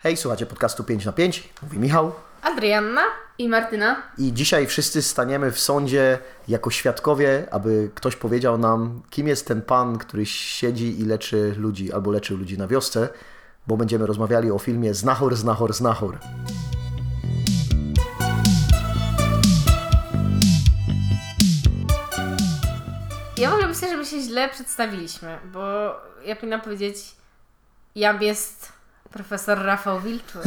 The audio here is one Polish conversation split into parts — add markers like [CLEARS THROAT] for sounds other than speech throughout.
Hej, słuchajcie podcastu 5 na 5. Mówi Michał. Adrianna i Martyna. I dzisiaj wszyscy staniemy w sądzie jako świadkowie, aby ktoś powiedział nam, kim jest ten pan, który siedzi i leczy ludzi, albo leczył ludzi na wiosce, bo będziemy rozmawiali o filmie Znachor, Znachor, Znachor. Ja w ogóle myślę, że my się źle przedstawiliśmy, bo ja powinnam powiedzieć, jam jest profesor Rafał Wilczur.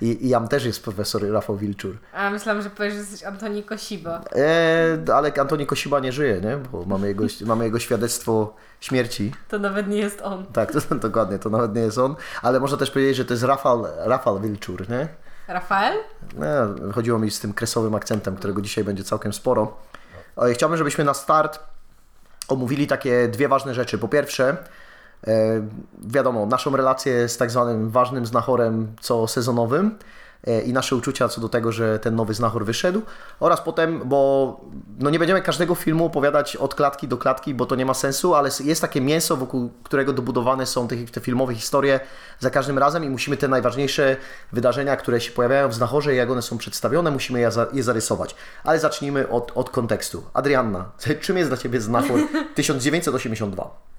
I, i jam też jest profesor Rafał Wilczur. A myślałam, że powiesz, że jesteś Antoni Kosiba. Eee, ale Antoni Kosiba nie żyje, nie? Bo mamy jego, mamy jego świadectwo śmierci. To nawet nie jest on. Tak, to, dokładnie, to nawet nie jest on. Ale można też powiedzieć, że to jest Rafał, Rafał Wilczur, nie? Rafael? No, chodziło mi z tym kresowym akcentem, którego dzisiaj będzie całkiem sporo. E, Chciałbym, żebyśmy na start omówili takie dwie ważne rzeczy. Po pierwsze, e, wiadomo, naszą relację z tak zwanym ważnym znachorem co sezonowym e, i nasze uczucia co do tego, że ten nowy znachor wyszedł oraz potem, bo no nie będziemy każdego filmu opowiadać od klatki do klatki, bo to nie ma sensu, ale jest takie mięso, wokół którego dobudowane są te, te filmowe historie za każdym razem i musimy te najważniejsze wydarzenia, które się pojawiają w znachorze i jak one są przedstawione, musimy je, je zarysować. Ale zacznijmy od, od kontekstu. Adrianna, [LAUGHS] czym jest dla Ciebie znachor [LAUGHS] 1982?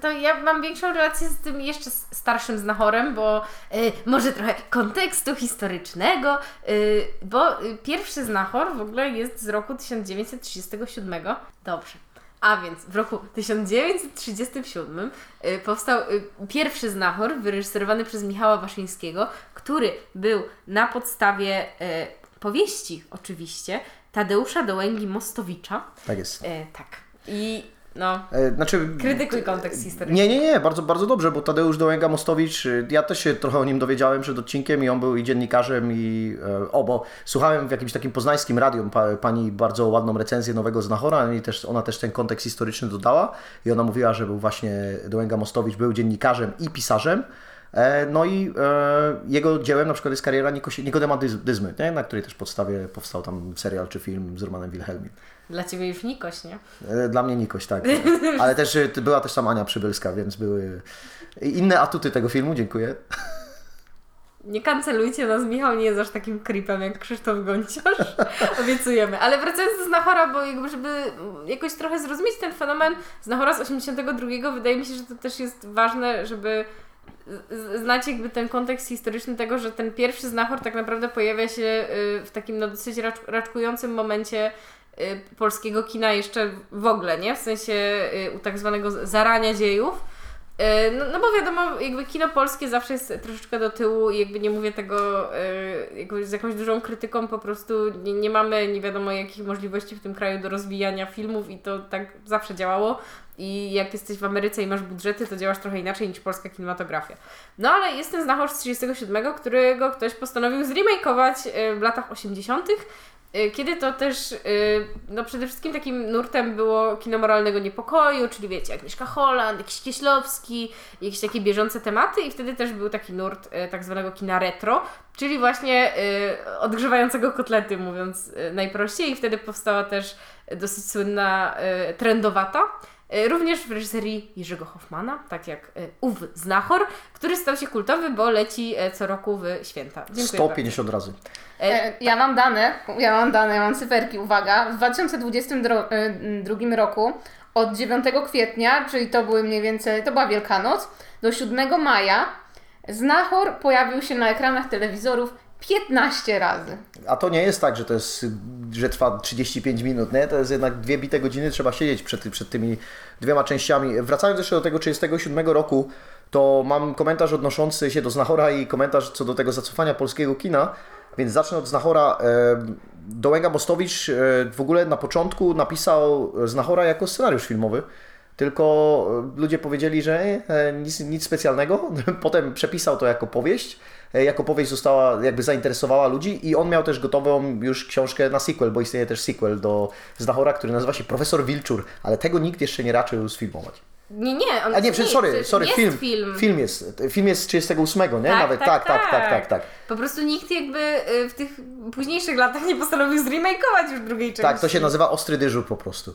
To ja mam większą relację z tym jeszcze starszym znachorem, bo y, może trochę kontekstu historycznego, y, bo y, pierwszy znachor w ogóle jest z roku 1937. Dobrze. A więc w roku 1937 y, powstał y, pierwszy znachor wyreżyserowany przez Michała Waszyńskiego, który był na podstawie y, powieści oczywiście Tadeusza Dołęgi Mostowicza. Tak jest. E, tak. I no, E, Znaczy, krytykuj kontekst historyczny. Nie, nie, nie, bardzo, bardzo dobrze, bo Tadeusz Dołęga-Mostowicz, y, ja też się trochę o nim dowiedziałem przed odcinkiem i on był i dziennikarzem i, e, o, bo słuchałem w jakimś takim poznańskim radium pa, pani bardzo ładną recenzję Nowego Znachora i też, ona też ten kontekst historyczny dodała i ona mówiła, że był właśnie Dołęga-Mostowicz, był dziennikarzem i pisarzem, E, No i e, jego dziełem na przykład jest kariera Nikodema Dyz- Dyzmy, nie? na której też podstawie powstał tam serial czy film z Romanem Wilhelmim. Dla ciebie już Nikoś, nie? E, Dla mnie Nikoś, tak. [LAUGHS] Ale też e, była też tam Ania Przybylska, więc były inne atuty tego filmu, dziękuję. Nie kancelujcie nas, Michał nie jest aż takim creepem jak Krzysztof Gonciarz. [LAUGHS] Obiecujemy. Ale wracając do Znachora, bo jakby żeby jakoś trochę zrozumieć ten fenomen Znachora z 82, wydaje mi się, że to też jest ważne, żeby znać jakby ten kontekst historyczny tego, że ten pierwszy Znachor tak naprawdę pojawia się y, w takim no, dosyć racz- raczkującym momencie polskiego kina jeszcze w ogóle, nie? W sensie y, u tak zwanego zarania dziejów. E, No, no bo wiadomo, jakby kino polskie zawsze jest troszeczkę do tyłu i jakby nie mówię tego jakby z jakąś dużą krytyką, po prostu nie, nie mamy nie wiadomo jakich możliwości w tym kraju do rozwijania filmów i to tak zawsze działało. I jak jesteś w Ameryce i masz budżety, to działasz trochę inaczej niż polska kinematografia. No ale jest ten znachor z 37, którego ktoś postanowił zremakeować w latach 80., e, kiedy to też, e, no przede wszystkim takim nurtem było kino moralnego niepokoju, czyli wiecie, Agnieszka Holland, jakiś Kieślowski, jakieś takie bieżące tematy i wtedy też był taki nurt e, tak zwanego kina retro, czyli właśnie odgrzewającego kotlety, mówiąc najprościej i wtedy powstała też dosyć słynna trendowata. E, Również w reżyserii Jerzego Hoffmana, tak jak e, ów Znachor, który stał się kultowy, bo leci e, co roku w święta. Dziękuję 150 razy. bardzo. E, Ja mam dane, ja mam dane, ja mam cyferki, uwaga. W 2022 roku od 9 kwietnia, czyli to były mniej więcej, to była Wielkanoc, do 7 maja Znachor pojawił się na ekranach telewizorów 15 razy. A to nie jest tak, że to jest, że trwa 35 minut, nie? To jest jednak dwie bite godziny, trzeba siedzieć przed, przed tymi dwiema częściami. Wracając jeszcze do tego 37 roku, to mam komentarz odnoszący się do Znachora i komentarz co do tego zacofania polskiego kina, więc zacznę od Znachora. E, Dołęga Mostowicz e, w ogóle na początku napisał Znachora jako scenariusz filmowy, tylko e, ludzie powiedzieli, że nic, nic specjalnego. [LAUGHS] Potem przepisał to jako powieść. E, Jako powieść została, jakby zainteresowała ludzi i on miał też gotową już książkę na sequel, bo istnieje też sequel do Znachora, który nazywa się Profesor Wilczur, ale tego nikt jeszcze nie raczył sfilmować. nie, nie, on A nie, nie, prze- sorry, przecież sorry, jest film, film. film jest, film jest z 38, nie? Tak, Nawet, tak, tak, tak, tak, tak. tak, tak. Po prostu nikt jakby y, w tych późniejszych latach nie postanowił zremakeować już drugiej części. Tak, to się nazywa Ostry Dyżur po prostu.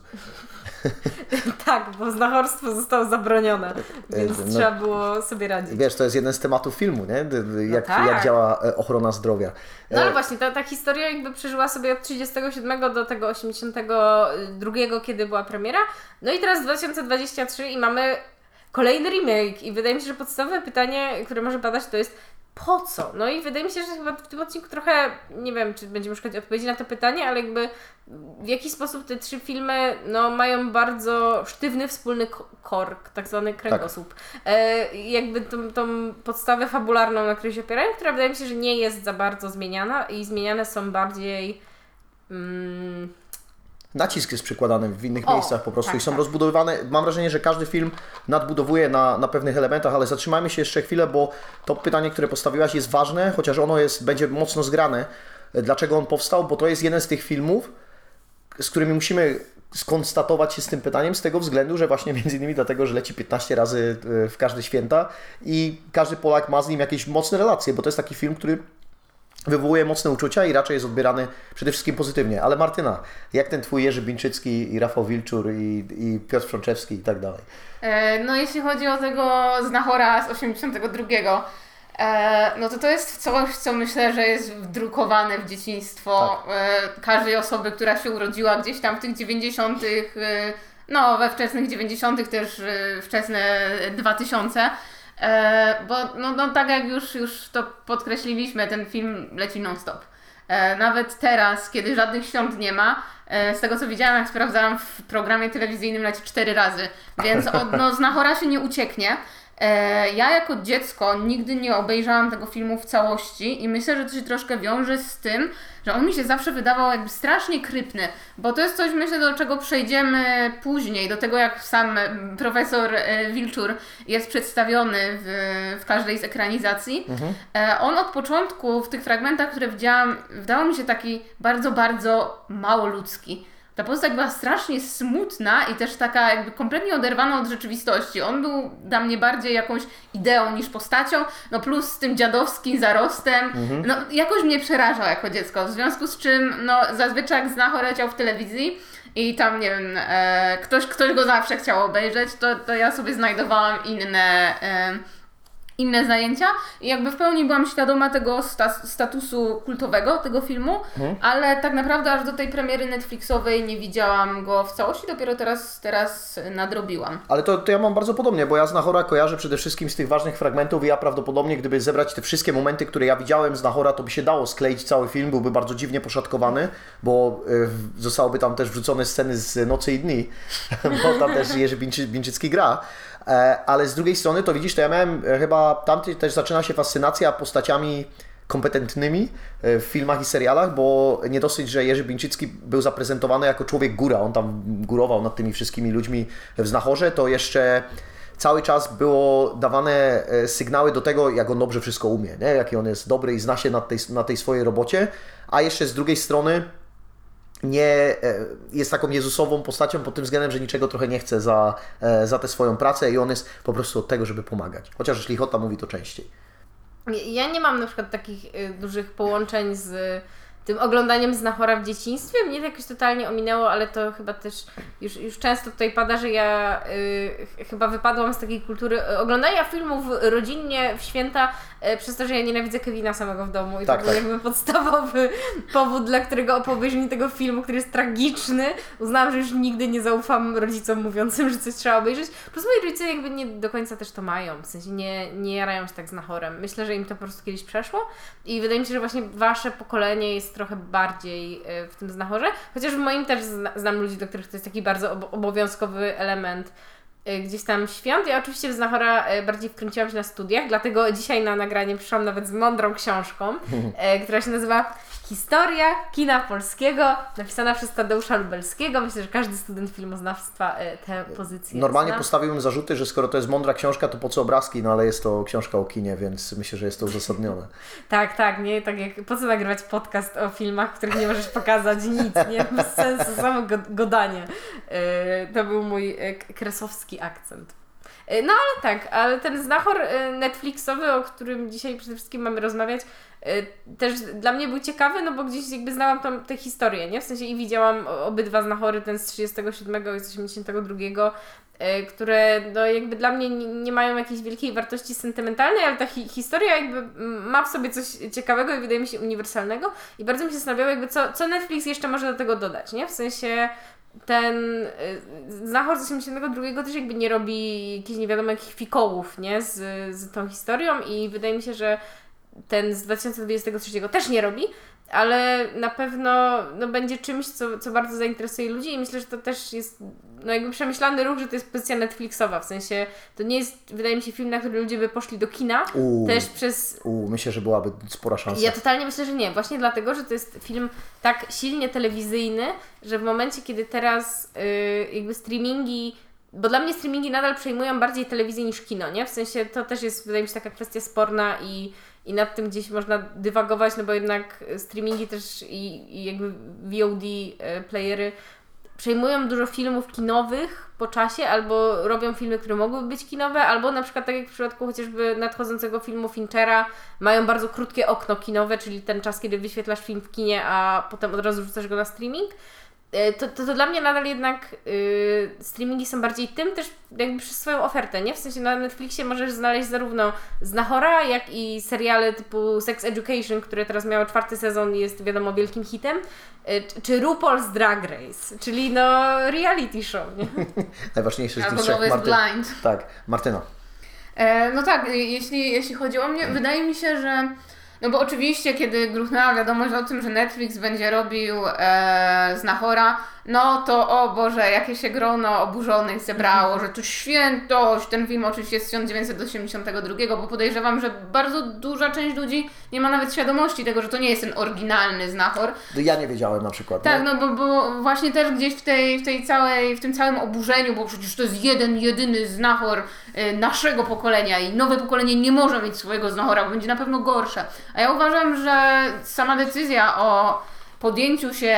[LAUGHS] tak, bo znachorstwo zostało zabronione, więc no- trzeba było sobie radzić. Wiesz, to jest jeden z tematów filmu, nie? D- Jak, tak. jak działa e, ochrona zdrowia. No ale E, właśnie, ta, ta historia jakby przeżyła sobie od 37 do tego 82, kiedy była premiera. No i teraz 2023 i mamy kolejny remake. I wydaje mi się, że podstawowe pytanie, które może padać, to jest po co? No i wydaje mi się, że chyba w tym odcinku trochę, nie wiem, czy będziemy szukać odpowiedzi na to pytanie, ale jakby w jaki sposób te trzy filmy no, mają bardzo sztywny wspólny kork, tak zwany kręgosłup. E, jakby tą, tą podstawę fabularną, na której się opierają, która wydaje mi się, że nie jest za bardzo zmieniana i zmieniane są bardziej mm, Nacisk jest przykładany w innych O, miejscach po prostu tak, i są tak. rozbudowywane. Mam wrażenie, że każdy film nadbudowuje na, na pewnych elementach, ale zatrzymajmy się jeszcze chwilę, bo to pytanie, które postawiłaś jest ważne, chociaż ono jest, będzie mocno zgrane. Dlaczego on powstał? Bo to jest jeden z tych filmów, z którymi musimy skonstatować się z tym pytaniem z tego względu, że właśnie między innymi dlatego, że leci 15 razy e, w każde święta i każdy Polak ma z nim jakieś mocne relacje, bo to jest taki film, który wywołuje mocne uczucia i raczej jest odbierany przede wszystkim pozytywnie. Ale Martyna, jak ten twój Jerzy Bińczycki i Rafał Wilczur i, i Piotr Frączewski i tak dalej? E, No jeśli chodzi o tego znachora z 82, e, no to to jest coś, co myślę, że jest wdrukowane w dzieciństwo e, każdej osoby, która się urodziła gdzieś tam w tych 90., e, no we wczesnych 90., też wczesne 2000. E, bo no, no tak jak już, już to podkreśliliśmy, ten film leci non-stop. E, nawet teraz, kiedy żadnych świąt nie ma, e, z tego co widziałam, jak sprawdzałam w programie telewizyjnym leci cztery razy, więc od, no, znachora się nie ucieknie. E, ja jako dziecko nigdy nie obejrzałam tego filmu w całości i myślę, że to się troszkę wiąże z tym, że on mi się zawsze wydawał jakby strasznie krypny, bo to jest coś, myślę, do czego przejdziemy później, do tego jak sam mm, profesor e, Wilczur jest przedstawiony w, w każdej z ekranizacji. E, On od początku w tych fragmentach, które widziałam, wydał mi się taki bardzo, bardzo mało ludzki. Ta postać była strasznie smutna i też taka jakby kompletnie oderwana od rzeczywistości. On był dla mnie bardziej jakąś ideą niż postacią, no plus z tym dziadowskim zarostem. No jakoś mnie przerażał jako dziecko, w związku z czym no zazwyczaj jak Znacho leciał w telewizji i tam, nie wiem, e, ktoś, ktoś go zawsze chciał obejrzeć, to, to ja sobie znajdowałam inne... E, inne zajęcia i jakby w pełni byłam świadoma tego sta statusu kultowego tego filmu, ale tak naprawdę aż do tej premiery Netflixowej nie widziałam go w całości, dopiero teraz, teraz nadrobiłam. Ale to, to ja mam bardzo podobnie, bo ja Znachora kojarzę przede wszystkim z tych ważnych fragmentów i ja prawdopodobnie, gdyby zebrać te wszystkie momenty, które ja widziałem z Znachora, to by się dało skleić cały film, byłby bardzo dziwnie poszatkowany, bo y, w- zostałyby tam też wrzucone sceny z Nocy i Dni, [LAUGHS] bo tam też Jerzy Bińczy, Bińczycki gra. E, ale z drugiej strony, to widzisz, to ja miałem e, chyba, tam też zaczyna się fascynacja postaciami kompetentnymi e, w filmach i serialach, bo nie dosyć, że Jerzy Bińczycki był zaprezentowany jako człowiek góra, on tam górował nad tymi wszystkimi ludźmi w Znachorze, to jeszcze cały czas było dawane sygnały do tego, jak on dobrze wszystko umie, nie? jaki on jest dobry i zna się na tej, na tej swojej robocie, a jeszcze z drugiej strony nie e, jest taką Jezusową postacią pod tym względem, że niczego trochę nie chce za, e, za tę swoją pracę i on jest po prostu od tego, żeby pomagać. Chociaż Lichota mówi to częściej. Ja nie mam na przykład takich y, dużych połączeń z tym oglądaniem Znachora w dzieciństwie. Mnie to jakoś totalnie ominęło, ale to chyba też już, już często tutaj pada, że ja y, ch- chyba wypadłam z takiej kultury y, oglądania filmów rodzinnie w święta y, przez to, że ja nienawidzę Kevina samego w domu i Tak, to był tak. jakby podstawowy [LAUGHS] powód, dla którego po obejrzeniu tego filmu, który jest tragiczny, uznałam, że już nigdy nie zaufam rodzicom mówiącym, że coś trzeba obejrzeć. Plus moi rodzice jakby nie do końca też to mają, w sensie nie, nie jarają się tak z nachorem. Myślę, że im to po prostu kiedyś przeszło i wydaje mi się, że właśnie wasze pokolenie jest trochę bardziej y, w tym znachorze, chociaż w moim też zna, znam ludzi, do których to jest taki bardzo ob- obowiązkowy element y, gdzieś tam świąt. Ja oczywiście w Znachora y, bardziej wkręciłam się na studiach, dlatego dzisiaj na nagranie przyszłam nawet z mądrą książką, [LAUGHS] która się nazywa Historia kina polskiego, napisana przez Tadeusza Lubelskiego. Myślę, że każdy student filmoznawstwa y, tę pozycję Normalnie zna. postawiłbym zarzuty, że skoro to jest mądra książka, to po co obrazki? No ale jest to książka o kinie, więc myślę, że jest to uzasadnione. [LAUGHS] Tak, tak, nie? Tak jak po co nagrywać podcast o filmach, których nie możesz pokazać nic, nie? Bez sensu, samo go- godanie. Yy, to był mój k- kresowski akcent. No ale tak, ale ten znachor Netflixowy, o którym dzisiaj przede wszystkim mamy rozmawiać, też dla mnie był ciekawy, no bo gdzieś jakby znałam tam tę historię, nie? W sensie i widziałam obydwa znachory, ten z 37 i z 82, y, które no jakby dla mnie nie, mają jakiejś wielkiej wartości sentymentalnej, ale ta hi historia jakby ma w sobie coś ciekawego i wydaje mi się uniwersalnego i bardzo mi się zastanawiało jakby co, co Netflix jeszcze może do tego dodać, nie? W sensie ten y, Znachor z 82 też jakby nie robi jakichś nie wiadomo jakich fikołów, nie? Z, z tą historią i wydaje mi się, że ten z 2023 też nie robi, ale na pewno no, będzie czymś, co, co bardzo zainteresuje ludzi i myślę, że to też jest no, jakby przemyślany ruch, że to jest pozycja Netflixowa, w sensie to nie jest, wydaje mi się, film, na który ludzie by poszli do kina, Uuu. też przez U, myślę, że byłaby spora szansa. ja totalnie myślę, że nie. Właśnie dlatego, że to jest film tak silnie telewizyjny, że w momencie, kiedy teraz yy, jakby streamingi. Bo dla mnie streamingi nadal przejmują bardziej telewizję niż kino, nie? W sensie to też jest, wydaje mi się, taka kwestia sporna i, i nad tym gdzieś można dywagować, no bo jednak streamingi też i, i jakby VOD y, playery przejmują dużo filmów kinowych po czasie, albo robią filmy, które mogłyby być kinowe, albo na przykład tak jak w przypadku chociażby nadchodzącego filmu Finchera, mają bardzo krótkie okno kinowe, czyli ten czas, kiedy wyświetlasz film w kinie, a potem od razu rzucasz go na streaming. E, To, to, to dla mnie nadal jednak y, streamingi są bardziej tym też jakby przez swoją ofertę, nie? W sensie na Netflixie możesz znaleźć zarówno Znachora, jak i seriale typu Sex Education, które teraz miało czwarty sezon i jest wiadomo wielkim hitem, y, czy- RuPaul's Drag Race, czyli no reality show, nie? [LAUGHS] Najważniejszy z tych trzech. Marty- Blind. Tak, Martyna. E, no tak, jeśli, jeśli chodzi o mnie, wydaje mi się, że. No bo oczywiście, kiedy gruchnęła wiadomość o tym, że Netflix będzie robił e, Znachora, no to o Boże, jakie się grono oburzonych zebrało, że to świętość. Ten film oczywiście jest z 1982, bo podejrzewam, że bardzo duża część ludzi nie ma nawet świadomości tego, że to nie jest ten oryginalny Znachor. Ja nie wiedziałem na przykład. Tak, nie? no bo, bo właśnie też gdzieś w tej, w tej całej, w tym całym oburzeniu, bo przecież to jest jeden, jedyny znachor y, naszego pokolenia i nowe pokolenie nie może mieć swojego znachora, bo będzie na pewno gorsze. A ja uważam, że sama decyzja o podjęciu się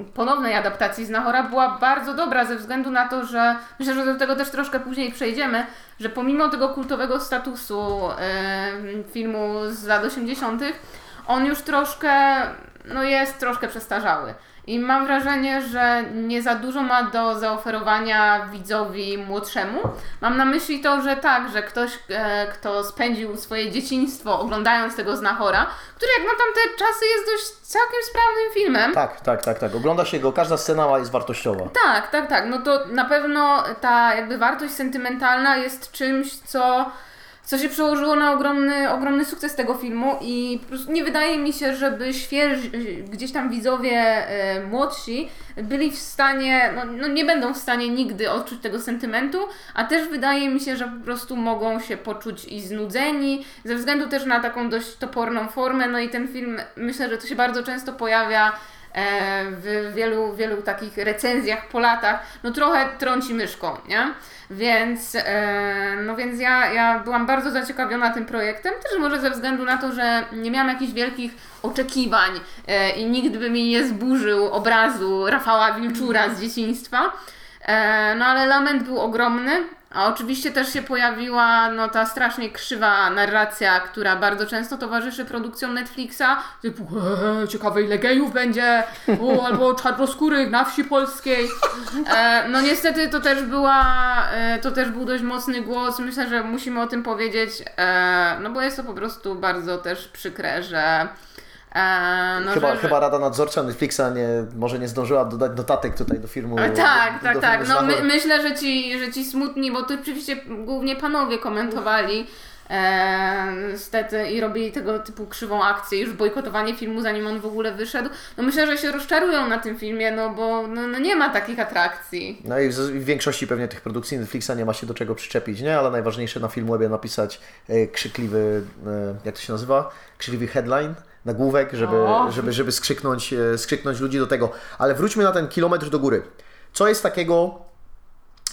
y, ponownej adaptacji znachora była bardzo dobra ze względu na to, że myślę, że do tego też troszkę później przejdziemy, że pomimo tego kultowego statusu y, filmu z lat 80., on już troszkę, no jest troszkę przestarzały. I mam wrażenie, że nie za dużo ma do zaoferowania widzowi młodszemu. Mam na myśli to, że tak, że ktoś, e, kto spędził swoje dzieciństwo oglądając tego znachora, który jak na tamte czasy jest dość całkiem sprawnym filmem. Tak, tak, tak, tak. Ogląda się go, każda scena jest wartościowa. Tak, tak, tak. No to na pewno ta jakby wartość sentymentalna jest czymś, co, co się przełożyło na ogromny, ogromny sukces tego filmu i po prostu nie wydaje mi się, żeby świeży, gdzieś tam widzowie e, młodsi byli w stanie, no, no nie będą w stanie nigdy odczuć tego sentymentu, a też wydaje mi się, że po prostu mogą się poczuć i znudzeni, ze względu też na taką dość toporną formę, no i ten film, myślę, że to się bardzo często pojawia w wielu, wielu takich recenzjach po latach, no trochę trąci myszką, nie? Więc, e, no więc ja, ja byłam bardzo zaciekawiona tym projektem, też może ze względu na to, że nie miałam jakichś wielkich oczekiwań e, i nikt by mi nie zburzył obrazu Rafała Wilczura z dzieciństwa. E, no ale lament był ogromny, a oczywiście też się pojawiła no, ta strasznie krzywa narracja, która bardzo często towarzyszy produkcjom Netflixa, typu eee, ciekawe ile gejów będzie, o, [LAUGHS] albo czarnoskórych na wsi polskiej. E, no niestety to też była, e, to też był dość mocny głos, myślę, że musimy o tym powiedzieć, e, no bo jest to po prostu bardzo też przykre, że e, no, chyba, że, chyba Rada Nadzorcza Netflixa nie, może nie zdążyła dodać dotatek tutaj do filmu. E, Tak, do tak, filmu tak. No Znachor. my, myślę, że ci, że ci smutni, bo to oczywiście głównie panowie komentowali e, niestety i robili tego typu krzywą akcję, już bojkotowanie filmu zanim on w ogóle wyszedł. No myślę, że się rozczarują na tym filmie, no bo no, no nie ma takich atrakcji. No i w, w większości pewnie tych produkcji Netflixa nie ma się do czego przyczepić, nie? Ale najważniejsze na Filmwebie napisać e, krzykliwy, e, jak to się nazywa? Krzykliwy headline, nagłówek, żeby, O. żeby, żeby skrzyknąć, e, skrzyknąć ludzi do tego. Ale wróćmy na ten kilometr do góry. Co jest takiego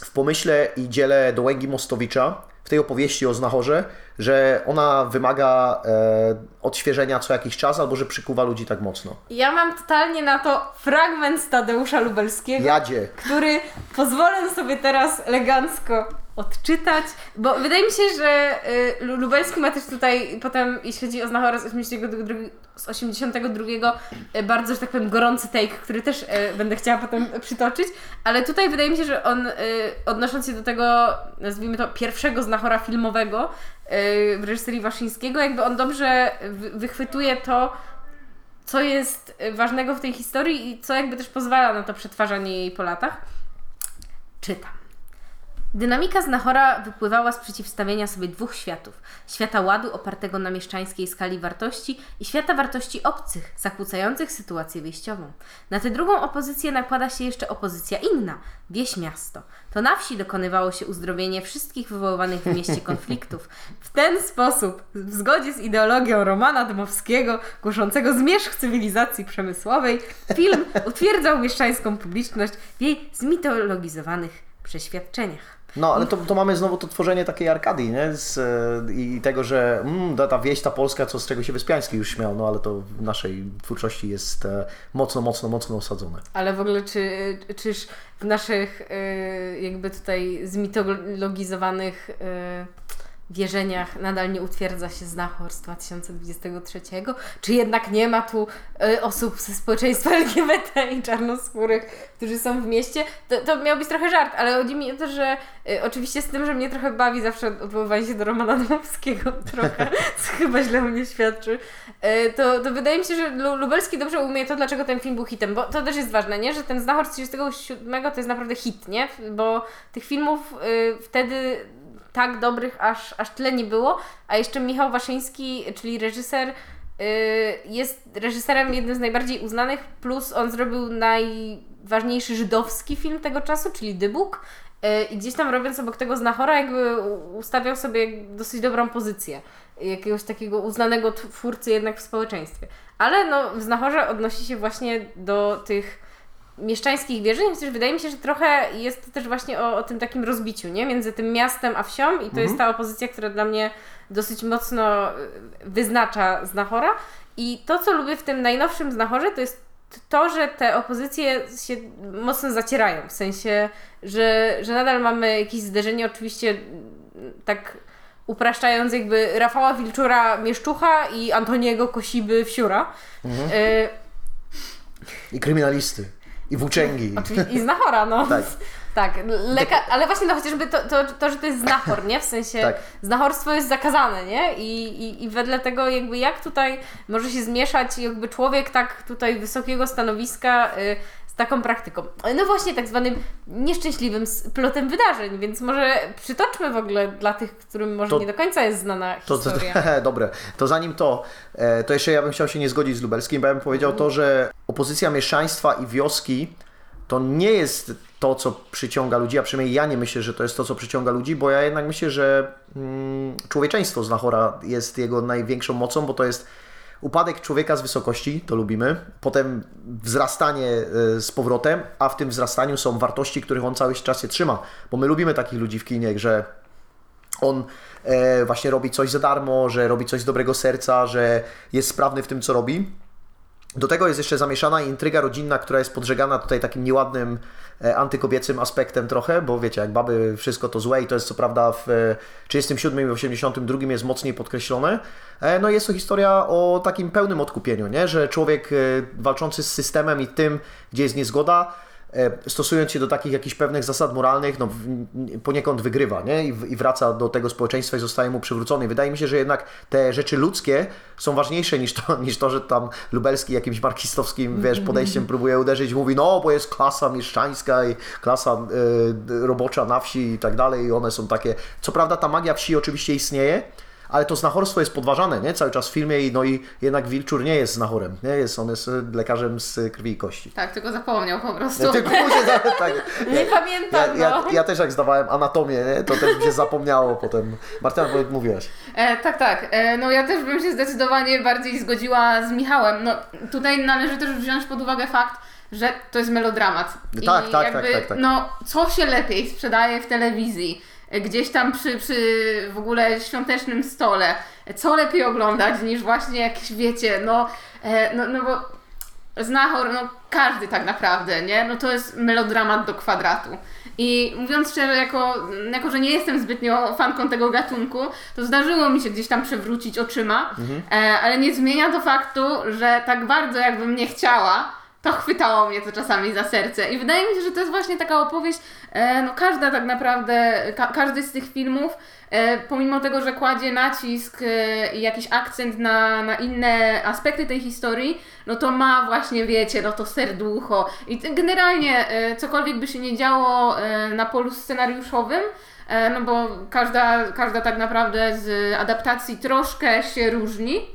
w pomyśle i dziele Dołęgi Mostowicza w tej opowieści o Znachorze, że ona wymaga e, odświeżenia co jakiś czas albo że przykuwa ludzi tak mocno? Ja mam totalnie na to fragment Tadeusza Lubelskiego, Jadzie. który pozwolę sobie teraz elegancko odczytać, bo wydaje mi się, że y, Lu- Lubelski ma też tutaj potem, jeśli chodzi o Znachora z 82, z 82 y, bardzo, że tak powiem, gorący take, który też y, będę chciała potem przytoczyć, ale tutaj wydaje mi się, że on y, odnosząc się do tego, nazwijmy to, pierwszego Znachora filmowego y, w reżyserii Waszyńskiego, jakby on dobrze wy- wychwytuje to, co jest y, ważnego w tej historii i co jakby też pozwala na to przetwarzanie jej po latach. Czytam. Dynamika Znachora wypływała z przeciwstawienia sobie dwóch światów. Świata ładu opartego na mieszczańskiej skali wartości i świata wartości obcych, zakłócających sytuację wyjściową. Na tę drugą opozycję nakłada się jeszcze opozycja inna, wieś miasto. To na wsi dokonywało się uzdrowienie wszystkich wywoływanych w mieście [LAUGHS] konfliktów. W ten sposób, w zgodzie z ideologią Romana Dmowskiego, głoszącego zmierzch cywilizacji przemysłowej, film utwierdzał mieszczańską publiczność w jej zmitologizowanych przeświadczeniach. No, ale to, to mamy znowu to tworzenie takiej arkadii, nie? Z, e, I tego, że mm, ta, ta wieś, ta Polska, co z czego się Wyspiański już śmiał, no ale to w naszej twórczości jest e, mocno, mocno, mocno osadzone. Ale w ogóle czy, czyż w naszych y, jakby tutaj zmitologizowanych wierzeniach nadal nie utwierdza się Znachor z 2023? Czy jednak nie ma tu y, osób ze społeczeństwa [LAUGHS] LGBT i czarnoskórych, którzy są w mieście? To, to miał być trochę żart, ale chodzi mi o to, że y, oczywiście z tym, że mnie trochę bawi zawsze odwoływanie się do Romana Dmowskiego [LAUGHS] trochę, co chyba źle o mnie świadczy, y, to, to wydaje mi się, że Lu- Lubelski dobrze umie to, dlaczego ten film był hitem, bo to też jest ważne, nie? Że ten Znachor z 37 to jest naprawdę hit, nie? Bo tych filmów y, wtedy tak dobrych aż, aż tyle nie było, a jeszcze Michał Waszyński, czyli reżyser, y, jest reżyserem jednym z najbardziej uznanych, plus on zrobił najważniejszy żydowski film tego czasu, czyli Dybuk. Y, I gdzieś tam robiąc obok tego Znachora, jakby ustawiał sobie dosyć dobrą pozycję jakiegoś takiego uznanego twórcy jednak w społeczeństwie. Ale no, w Znachorze odnosi się właśnie do tych mieszczańskich wierzeń, chociaż wydaje mi się, że trochę jest to też właśnie o, o tym takim rozbiciu, nie? Między tym miastem a wsią i to jest ta opozycja, która dla mnie dosyć mocno y, wyznacza Znachora. I to, co lubię w tym najnowszym Znachorze, to jest to, że te opozycje się mocno zacierają, w sensie, że, że nadal mamy jakieś zderzenie, oczywiście tak upraszczając jakby Rafała Wilczura Mieszczucha i Antoniego Kosiby Wsiura. Y, I kryminalisty, i włóczęgi. Oczywiście i znachora, no. [LAUGHS] Tak. Tak, leka- ale właśnie no chociażby to, to, to, że to jest znachor, nie? W sensie Tak. znachorstwo jest zakazane, nie? I, i, I wedle tego jakby jak tutaj może się zmieszać jakby człowiek tak tutaj wysokiego stanowiska y, z taką praktyką. No właśnie tak zwanym nieszczęśliwym splotem wydarzeń, więc może przytoczmy w ogóle dla tych, którym może To- nie do końca jest znana To, to, historia. [LAUGHS] dobre. To zanim to, e, to jeszcze ja bym chciał się nie zgodzić z Lubelskim, bo ja bym powiedział to, że opozycja mieszczaństwa i wioski to nie jest to, co przyciąga ludzi, a przynajmniej ja nie myślę, że to jest to, co przyciąga ludzi, bo ja jednak myślę, że mm, człowieczeństwo Znachora jest jego największą mocą, bo to jest upadek człowieka z wysokości, to lubimy, potem wzrastanie e, z powrotem, a w tym wzrastaniu są wartości, których on cały czas się trzyma, bo my lubimy takich ludzi w kinie, że on e, właśnie robi coś za darmo, że robi coś z dobrego serca, że jest sprawny w tym, co robi. Do tego jest jeszcze zamieszana intryga rodzinna, która jest podżegana tutaj takim nieładnym e, antykobiecym aspektem trochę, bo wiecie, jak baby wszystko to złe i to jest co prawda w e, 37 i 82 jest mocniej podkreślone. E, no jest to historia o takim pełnym odkupieniu, nie? że człowiek e, walczący z systemem i tym, gdzie jest niezgoda, e, stosując się do takich jakichś pewnych zasad moralnych, no poniekąd wygrywa, nie? I, wraca do tego społeczeństwa i zostaje mu przywrócony. Wydaje mi się, że jednak te rzeczy ludzkie są ważniejsze niż to, niż to że tam Lubelski jakimś marksistowskim, wiesz, podejściem próbuje uderzyć, mówi, no, bo jest klasa mieszczańska i klasa y, robocza na wsi i tak dalej i one są takie... Co prawda ta magia wsi oczywiście istnieje, ale to znachorstwo jest podważane, nie? Cały czas w filmie i no i jednak Wilczur nie jest znachorem, nie? Jest, on jest y, lekarzem z krwi i kości. Tak, tylko zapomniał po prostu. Ja tylko później [LAUGHS] tak, Nie ja, pamiętam, ja, no. ja też jak zdawałem anatomię, nie? to też mi się zapomniało potem. Martyna, bo mówiłaś. E, tak, tak. E, no ja też bym się zdecydowanie bardziej zgodziła z Michałem. No tutaj należy też wziąć pod uwagę fakt, że to jest melodramat. I Tak, tak, jakby, tak, tak, tak. No, co się lepiej sprzedaje w telewizji? Gdzieś tam przy, przy w ogóle świątecznym stole. Co lepiej oglądać niż właśnie jakieś, wiecie, no, e, no, no bo Znachor, no każdy tak naprawdę, nie? No to jest melodramat do kwadratu. I mówiąc szczerze, jako, jako że nie jestem zbytnio fanką tego gatunku, to zdarzyło mi się gdzieś tam przewrócić oczyma, e, ale nie zmienia to faktu, że tak bardzo jakbym nie chciała, to chwytało mnie to czasami za serce. I wydaje mi się, że to jest właśnie taka opowieść, e, no każda tak naprawdę, ka każdy z tych filmów, e, pomimo tego, że kładzie nacisk e, i jakiś akcent na, na inne aspekty tej historii, no to ma właśnie, wiecie, no to serducho. I generalnie e, cokolwiek by się nie działo e, na polu scenariuszowym, e, no bo każda, każda tak naprawdę z adaptacji troszkę się różni.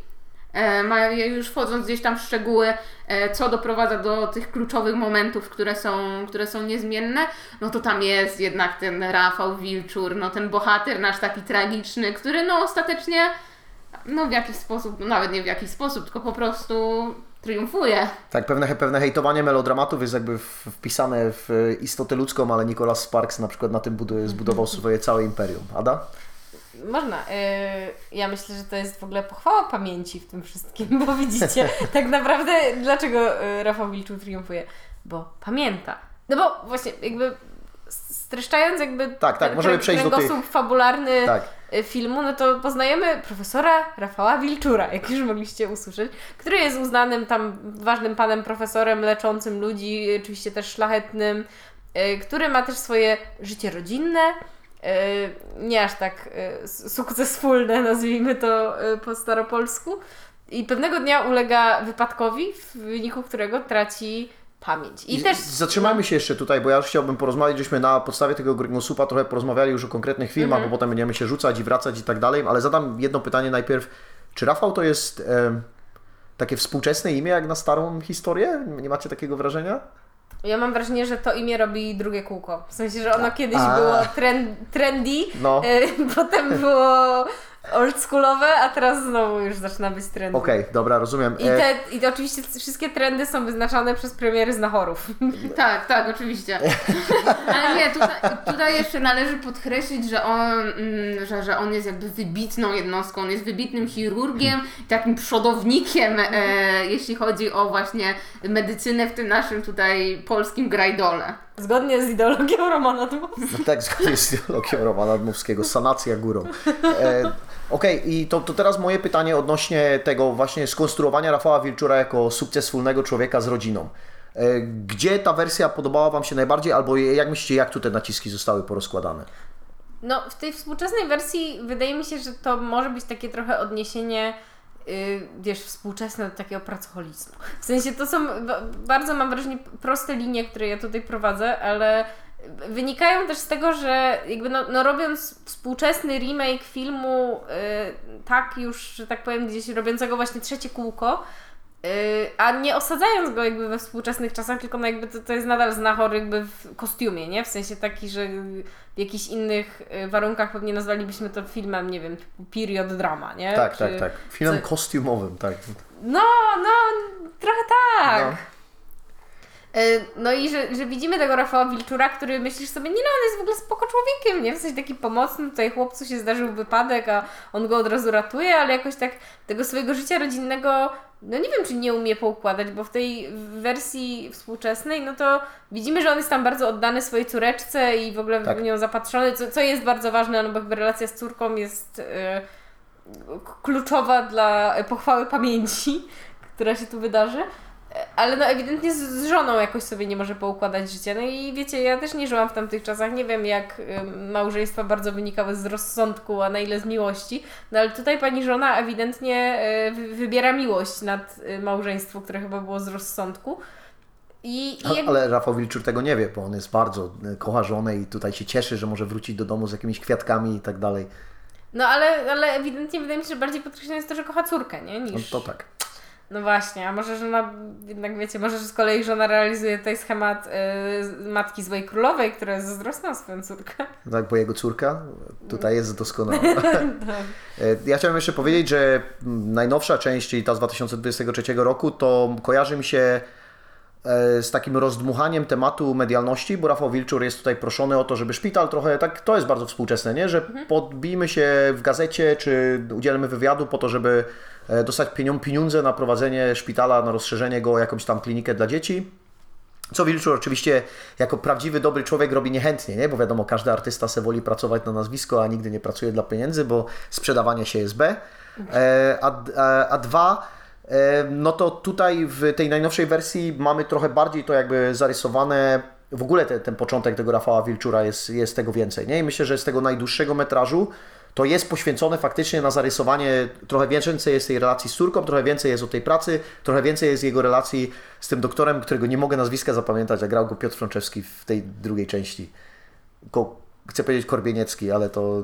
E, ma, już wchodząc gdzieś tam w szczegóły, e, co doprowadza do tych kluczowych momentów, które są, które są niezmienne, no to tam jest jednak ten Rafał Wilczur, no ten bohater nasz taki tragiczny, który no ostatecznie, no w jakiś sposób, no nawet nie w jakiś sposób, tylko po prostu triumfuje. Tak, pewne, pewne hejtowanie melodramatów jest jakby wpisane w istotę ludzką, ale Nicholas Sparks na przykład na tym buduje, zbudował [LAUGHS] swoje całe imperium. Ada? Można. Yy, ja myślę, że to jest w ogóle pochwała pamięci w tym wszystkim, bo widzicie, [LAUGHS] tak naprawdę dlaczego yy, Rafał Wilczuk triumfuje? Bo pamięta. No bo właśnie jakby streszczając jakby Tak, tak, ten możemy przejść do tych- fabularny Tak. y, filmu, no to poznajemy profesora Rafała Wilczura, jak już mogliście usłyszeć, który jest uznanym tam ważnym panem profesorem, leczącym ludzi, y, oczywiście też szlachetnym, y, który ma też swoje życie rodzinne, y, nie aż tak s- sukcesfulne, nazwijmy to y, po staropolsku. I pewnego dnia ulega wypadkowi, w wyniku którego traci pamięć. I, I też. Zatrzymajmy się jeszcze tutaj, bo ja już chciałbym porozmawiać, żeśmy na podstawie tego Grymusupa trochę porozmawiali już o konkretnych filmach, Mhm. bo potem będziemy się rzucać i wracać i tak dalej, ale zadam jedno pytanie najpierw. Czy Rafał to jest em, takie współczesne imię jak na starą historię? Nie macie takiego wrażenia? Ja mam wrażenie, że to imię robi drugie kółko. W sensie, że ono kiedyś A. było trend, trendy, No. y, [LAUGHS] potem było oldschoolowe, a teraz znowu już zaczyna być trendy. Okej, dobra, rozumiem. I, E, te, I oczywiście wszystkie trendy są wyznaczane przez premiery znachorów. [LAUGHS] Tak, tak, oczywiście. [LAUGHS] Ale nie, tutaj, tutaj jeszcze należy podkreślić, że on, mm, że, że on jest jakby wybitną jednostką, on jest wybitnym chirurgiem, takim przodownikiem, e, jeśli chodzi o właśnie medycynę w tym naszym tutaj polskim grajdole. Zgodnie z ideologią Romana Dmowskiego. No tak, zgodnie z ideologią Romana Dmowskiego, sanacja górą. E, Okej, i to, to teraz moje pytanie odnośnie tego właśnie skonstruowania Rafała Wilczura jako sukcesfulnego człowieka z rodziną. E, Gdzie ta wersja podobała Wam się najbardziej, albo jak myślicie, jak tu te naciski zostały porozkładane? No, w tej współczesnej wersji wydaje mi się, że to może być takie trochę odniesienie, yy, wiesz, współczesne do takiego pracoholizmu. W sensie to są ba- bardzo, mam wrażenie, proste linie, które ja tutaj prowadzę, ale wynikają też z tego, że jakby no, no robiąc współczesny remake filmu, yy, tak już, że tak powiem, gdzieś robiącego właśnie trzecie kółko, Yy, a nie osadzając go jakby we współczesnych czasach, tylko no jakby to, to jest nadal znachor jakby w kostiumie, nie? W sensie taki, że w jakichś innych yy, warunkach pewnie nazwalibyśmy to filmem, nie wiem, period drama, nie? Tak, Czy- tak, tak. Filmem co- kostiumowym, tak. No, no, trochę tak. No. Yy, No i że, że widzimy tego Rafała Wilczura, który myślisz sobie, nie no, on jest w ogóle spoko człowiekiem, nie? W sensie taki pomocny, tutaj chłopcu się zdarzył wypadek, a on go od razu ratuje, ale jakoś tak tego swojego życia rodzinnego, no nie wiem, czy nie umie poukładać, bo w tej wersji współczesnej, no to widzimy, że on jest tam bardzo oddany swojej córeczce i w ogóle Tak. w nią zapatrzony, co, co jest bardzo ważne, no bo jakby relacja z córką jest yy, k- kluczowa dla pochwały pamięci, która się tu wydarzy. Ale no ewidentnie z, z żoną jakoś sobie nie może poukładać życia. No i wiecie, ja też nie żyłam w tamtych czasach, nie wiem jak małżeństwa bardzo wynikały z rozsądku, a na ile z miłości. No ale tutaj pani żona ewidentnie y, wy- wybiera miłość nad y, małżeństwo, które chyba było z rozsądku. I, i jakby, Ale Rafał Wilczur tego nie wie, bo on jest bardzo e, kocha żonę i tutaj się cieszy, że może wrócić do domu z jakimiś kwiatkami i tak dalej. no ale, ale ewidentnie wydaje mi się, że bardziej podkreślone jest to, że kocha córkę, nie? No Niż... to tak. No właśnie, a może żona, jednak wiecie, może że z kolei żona realizuje tutaj schemat y, matki złej królowej, która jest zazdrosna o swoją córkę. Tak, bo jego córka tutaj jest doskonała. [LAUGHS] E, Ja chciałem jeszcze powiedzieć, że najnowsza część, czyli ta z 2023 roku, to kojarzy mi się e, z takim rozdmuchaniem tematu medialności, bo Rafał Wilczur jest tutaj proszony o to, żeby szpital trochę, tak, to jest bardzo współczesne, nie? że podbijmy się w gazecie, czy udzielmy wywiadu po to, żeby dostać pienią- pieniądze na prowadzenie szpitala, na rozszerzenie go o jakąś tam klinikę dla dzieci. Co Wilczur oczywiście jako prawdziwy, dobry człowiek robi niechętnie, nie? bo wiadomo, każdy artysta se woli pracować na nazwisko, a nigdy nie pracuje dla pieniędzy, bo sprzedawanie się jest B. E, a, a, a dwa, e, no to tutaj w tej najnowszej wersji mamy trochę bardziej to jakby zarysowane, w ogóle te, ten początek tego Rafała Wilczura jest, jest tego więcej, nie? I myślę, że z tego najdłuższego metrażu to jest poświęcone faktycznie na zarysowanie, trochę więcej jest tej relacji z córką, trochę więcej jest o tej pracy, trochę więcej jest jego relacji z tym doktorem, którego nie mogę nazwiska zapamiętać, a grał go Piotr Frączewski w tej drugiej części. Ko, chcę powiedzieć Korbieniecki, ale to,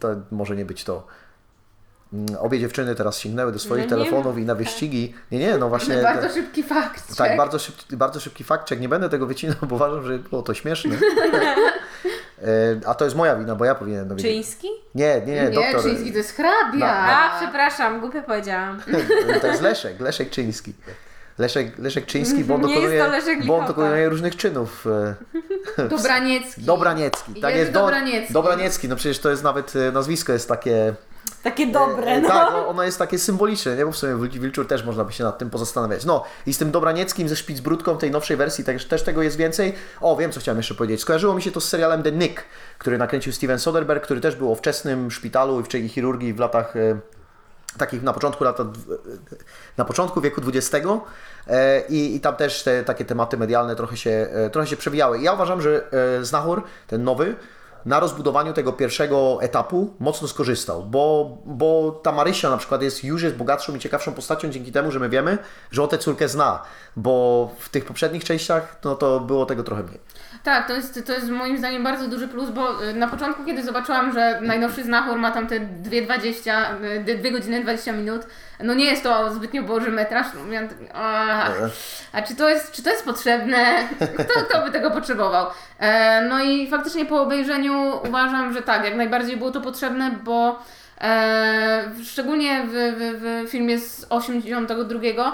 to może nie być to. Mm, Obie dziewczyny teraz sięgnęły do swoich No nie telefonów i na wyścigi. Nie, nie, no właśnie. Bardzo szybki fakt. Tak, bardzo szybki, bardzo szybki fakt. Nie będę tego wycinał, bo uważam, że było to śmieszne. [LAUGHS] E, A to jest moja wina, bo ja powinienem dowiedzieć. Czyński? Nie, nie, nie, Nie, doktor. Czyński to jest hrabia. A, przepraszam, głupio powiedziałam. [LAUGHS] To jest Leszek, Leszek Czyński. Leszek, Leszek Czyński, bo on [LAUGHS] Nie jest dokonuje, to Leszek bo on dokonuje różnych czynów. e, [LAUGHS] Dobraniecki. Dobraniecki. Tak jest, Do- Dobraniecki. Dobraniecki, no przecież to jest nawet e, nazwisko jest takie. Takie dobre, e, no. Tak, no, ono jest takie symboliczne, nie? Bo w sumie Wil- Wilczur też można by się nad tym pozastanawiać. No i z tym Dobranieckim, ze Szpicbrudką tej nowszej wersji też, też tego jest więcej. O, wiem co chciałem jeszcze powiedzieć. Skojarzyło mi się to z serialem The Nick, który nakręcił Steven Soderbergh, który też był o wczesnym szpitalu i wczesnej chirurgii w latach e, takich na początku lata, na początku wieku XX e, i, i tam też te takie tematy medialne trochę się, e, trochę się przewijały. I ja uważam, że e, Znachor, ten nowy, na rozbudowaniu tego pierwszego etapu mocno skorzystał, bo, bo ta Marysia na przykład jest, już jest bogatszą i ciekawszą postacią dzięki temu, że my wiemy, że on tę córkę zna, bo w tych poprzednich częściach no to było tego trochę mniej. Tak, to jest, to jest moim zdaniem bardzo duży plus, bo y, na początku, kiedy zobaczyłam, że najnowszy Znachor ma tam te 2,20, y, 2 godziny 20 minut, no nie jest to zbytnio boży metraż, no miałam a, a czy to jest, czy to jest potrzebne? Kto, kto by tego potrzebował? E, no i faktycznie po obejrzeniu uważam, że tak, jak najbardziej było to potrzebne, bo e, szczególnie w, w, w filmie z 82 E,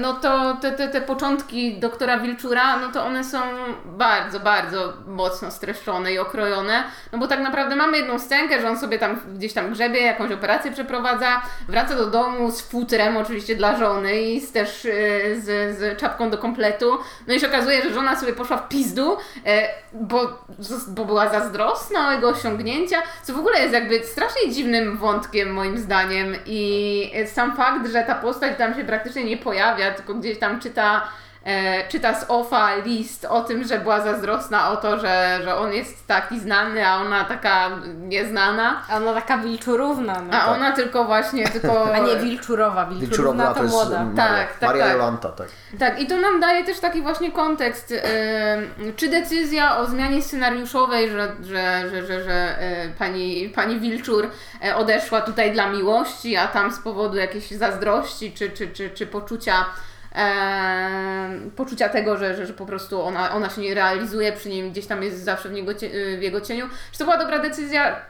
no to te, te, te początki doktora Wilczura, no to one są bardzo, bardzo mocno streszczone i okrojone, no bo tak naprawdę mamy jedną scenkę, że on sobie tam gdzieś tam grzebie, jakąś operację przeprowadza, wraca do domu z futrem oczywiście dla żony i z, też y, z, z czapką do kompletu, no i się okazuje, że żona sobie poszła w pizdu, e, bo, bo była zazdrosna o jego osiągnięcia, co w ogóle jest jakby strasznie dziwnym wątkiem moim zdaniem i sam fakt, że ta postać tam się praktycznie nie pojawia, tylko gdzieś tam czyta, e, czyta z ofa list o tym, że była zazdrosna o to, że, że on jest taki znany, a ona taka nieznana, A ona taka wilczurówna, no. a ona tylko właśnie, tylko... A nie wilczurowa, wilczurówna to to jest młoda. Maria, Tak, tak, Maria tak. Jolanta, tak. Tak, i to nam daje też taki właśnie kontekst. em, czy decyzja o zmianie scenariuszowej, że, że, że, że, że e, pani, pani Wilczur e, odeszła tutaj dla miłości, a tam z powodu jakiejś zazdrości czy, czy, czy, czy poczucia. Em, poczucia tego, że, że, że po prostu ona, ona się nie realizuje przy nim, gdzieś tam jest zawsze w, niego, w jego cieniu. Czy to była dobra decyzja?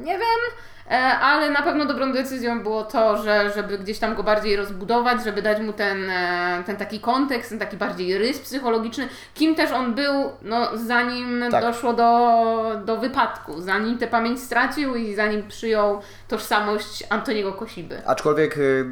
Nie wiem. E, ale na pewno dobrą decyzją było to, że, żeby gdzieś tam go bardziej rozbudować, żeby dać mu ten, e, ten taki kontekst, ten taki bardziej rys psychologiczny, kim też on był, no, zanim Tak. doszło do, do wypadku, zanim tę pamięć stracił i zanim przyjął tożsamość Antoniego Kosiby. Aczkolwiek y,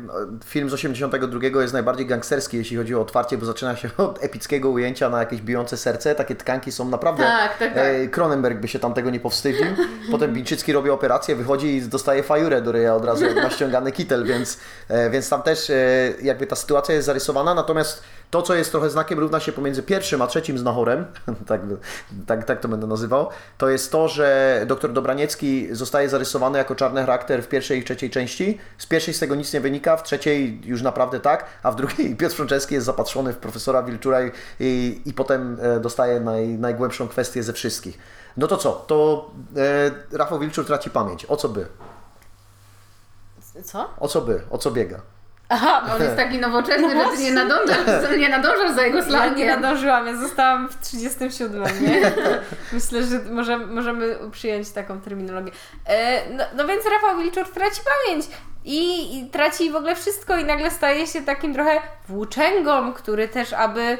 film z 82 jest najbardziej gangsterski, jeśli chodzi o otwarcie, bo zaczyna się [LAUGHS] od epickiego ujęcia na jakieś bijące serce. Takie tkanki są naprawdę. Tak, tak, tak. E, Cronenberg by się tam tego nie powstydził. Potem Bińczycki robi operację, wychodzi i dostaje fajurę do ryja od razu, jak ma ściągany kitel, więc, e, więc tam też e, jakby ta sytuacja jest zarysowana. Natomiast to, co jest trochę znakiem równa się pomiędzy pierwszym a trzecim znachorem, [LAUGHS] tak, tak, tak to będę nazywał, to jest to, że dr Dobraniecki zostaje zarysowany jako czarny charakter w pierwszej i trzeciej części. Z pierwszej z tego nic nie wynika, w trzeciej już naprawdę tak, a w drugiej [LAUGHS] Piotr Frączewski jest zapatrzony w profesora Wilczura i, i, i potem e, dostaje naj, najgłębszą kwestię ze wszystkich. No to co? To e, Rafał Wilczur traci pamięć. O co by? Co? O co by? O co biega? Aha, on jest taki [LAUGHS] nowoczesny, że ty nie nadążasz, nie nadążasz za jego Ja nie nadążyłam, ja zostałam w 37, nie? [LAUGHS] Myślę, że może, możemy przyjąć taką terminologię. E, no, no więc Rafał Wilczur traci pamięć i, i traci w ogóle wszystko i nagle staje się takim trochę włóczęgą, który też aby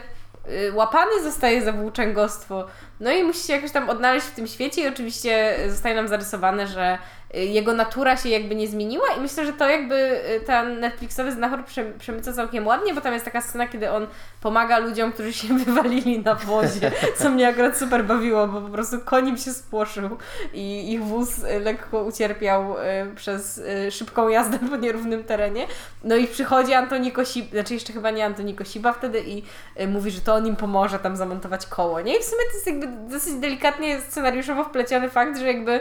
łapany zostaje za włóczęgostwo. No i musi się jakoś tam odnaleźć w tym świecie i oczywiście zostaje nam zarysowane, że y, jego natura się jakby nie zmieniła i myślę, że to jakby y, ten Netflixowy znachor prze- przemyca całkiem ładnie, bo tam jest taka scena, kiedy on pomaga ludziom, którzy się [LAUGHS] wywalili na wozie, co mnie akurat super bawiło, bo po prostu konim się spłoszył i ich wóz y, lekko ucierpiał y, przez y, szybką jazdę po nierównym terenie. No i przychodzi Antoni Kosiba, znaczy jeszcze chyba nie Antoni Kosiba wtedy i y, mówi, że to on im pomoże tam zamontować koło, nie? I w sumie to jest jakby dosyć delikatnie scenariuszowo wpleciony fakt, że jakby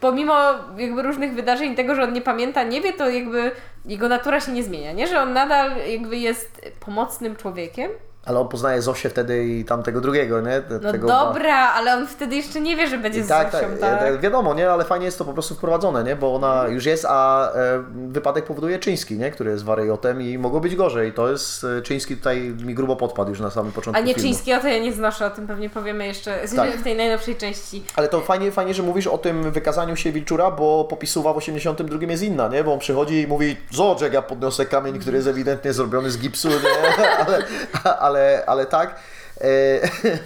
pomimo jakby różnych wydarzeń tego, że on nie pamięta, nie wie, to jakby jego natura się nie zmienia, nie? Że on nadal jakby jest pomocnym człowiekiem. Ale on poznaje Zosię wtedy i tamtego drugiego, nie? Te- No tego dobra, ale on wtedy jeszcze nie wie, że będzie I z tak, Zosią, tak, tak? wiadomo, nie, ale fajnie jest to po prostu wprowadzone, nie, bo ona już jest, a e, wypadek powoduje Czyński, nie, który jest wariotem i mogło być gorzej. To jest, e, Czyński tutaj mi grubo podpadł już na samym początku A nie filmu. Czyńskiego to ja nie znoszę, o tym pewnie powiemy jeszcze Tak. w tej najnowszej części. Ale to fajnie, fajnie, że mówisz o tym wykazaniu się Wilczura, bo popisuwa w 82 jest inna, nie? Bo on przychodzi i mówi, zobacz jak ja podniosę kamień, który jest ewidentnie zrobiony z gipsu, nie? [LAUGHS] Ale, ale, ale tak. E,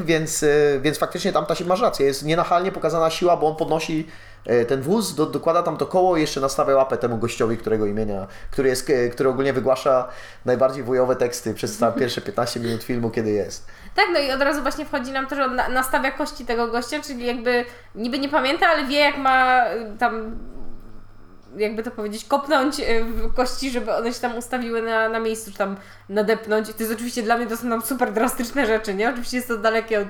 [LAUGHS] więc, e, więc faktycznie tam ta się masz rację, jest nienachalnie pokazana siła, bo on podnosi e, ten wóz, do, dokłada tam to koło i jeszcze nastawia łapę temu gościowi, którego imienia, który, jest, który ogólnie wygłasza najbardziej wujowe teksty przez całe pierwsze 15 minut filmu, kiedy jest. Tak, no i od razu właśnie wchodzi nam to, że on na, nastawia kości tego gościa, czyli jakby niby nie pamięta, ale wie jak ma tam jakby to powiedzieć, kopnąć y, w kości, żeby one się tam ustawiły na, na miejscu, czy tam nadepnąć. I to jest oczywiście dla mnie to są tam super drastyczne rzeczy, nie? Oczywiście jest to dalekie od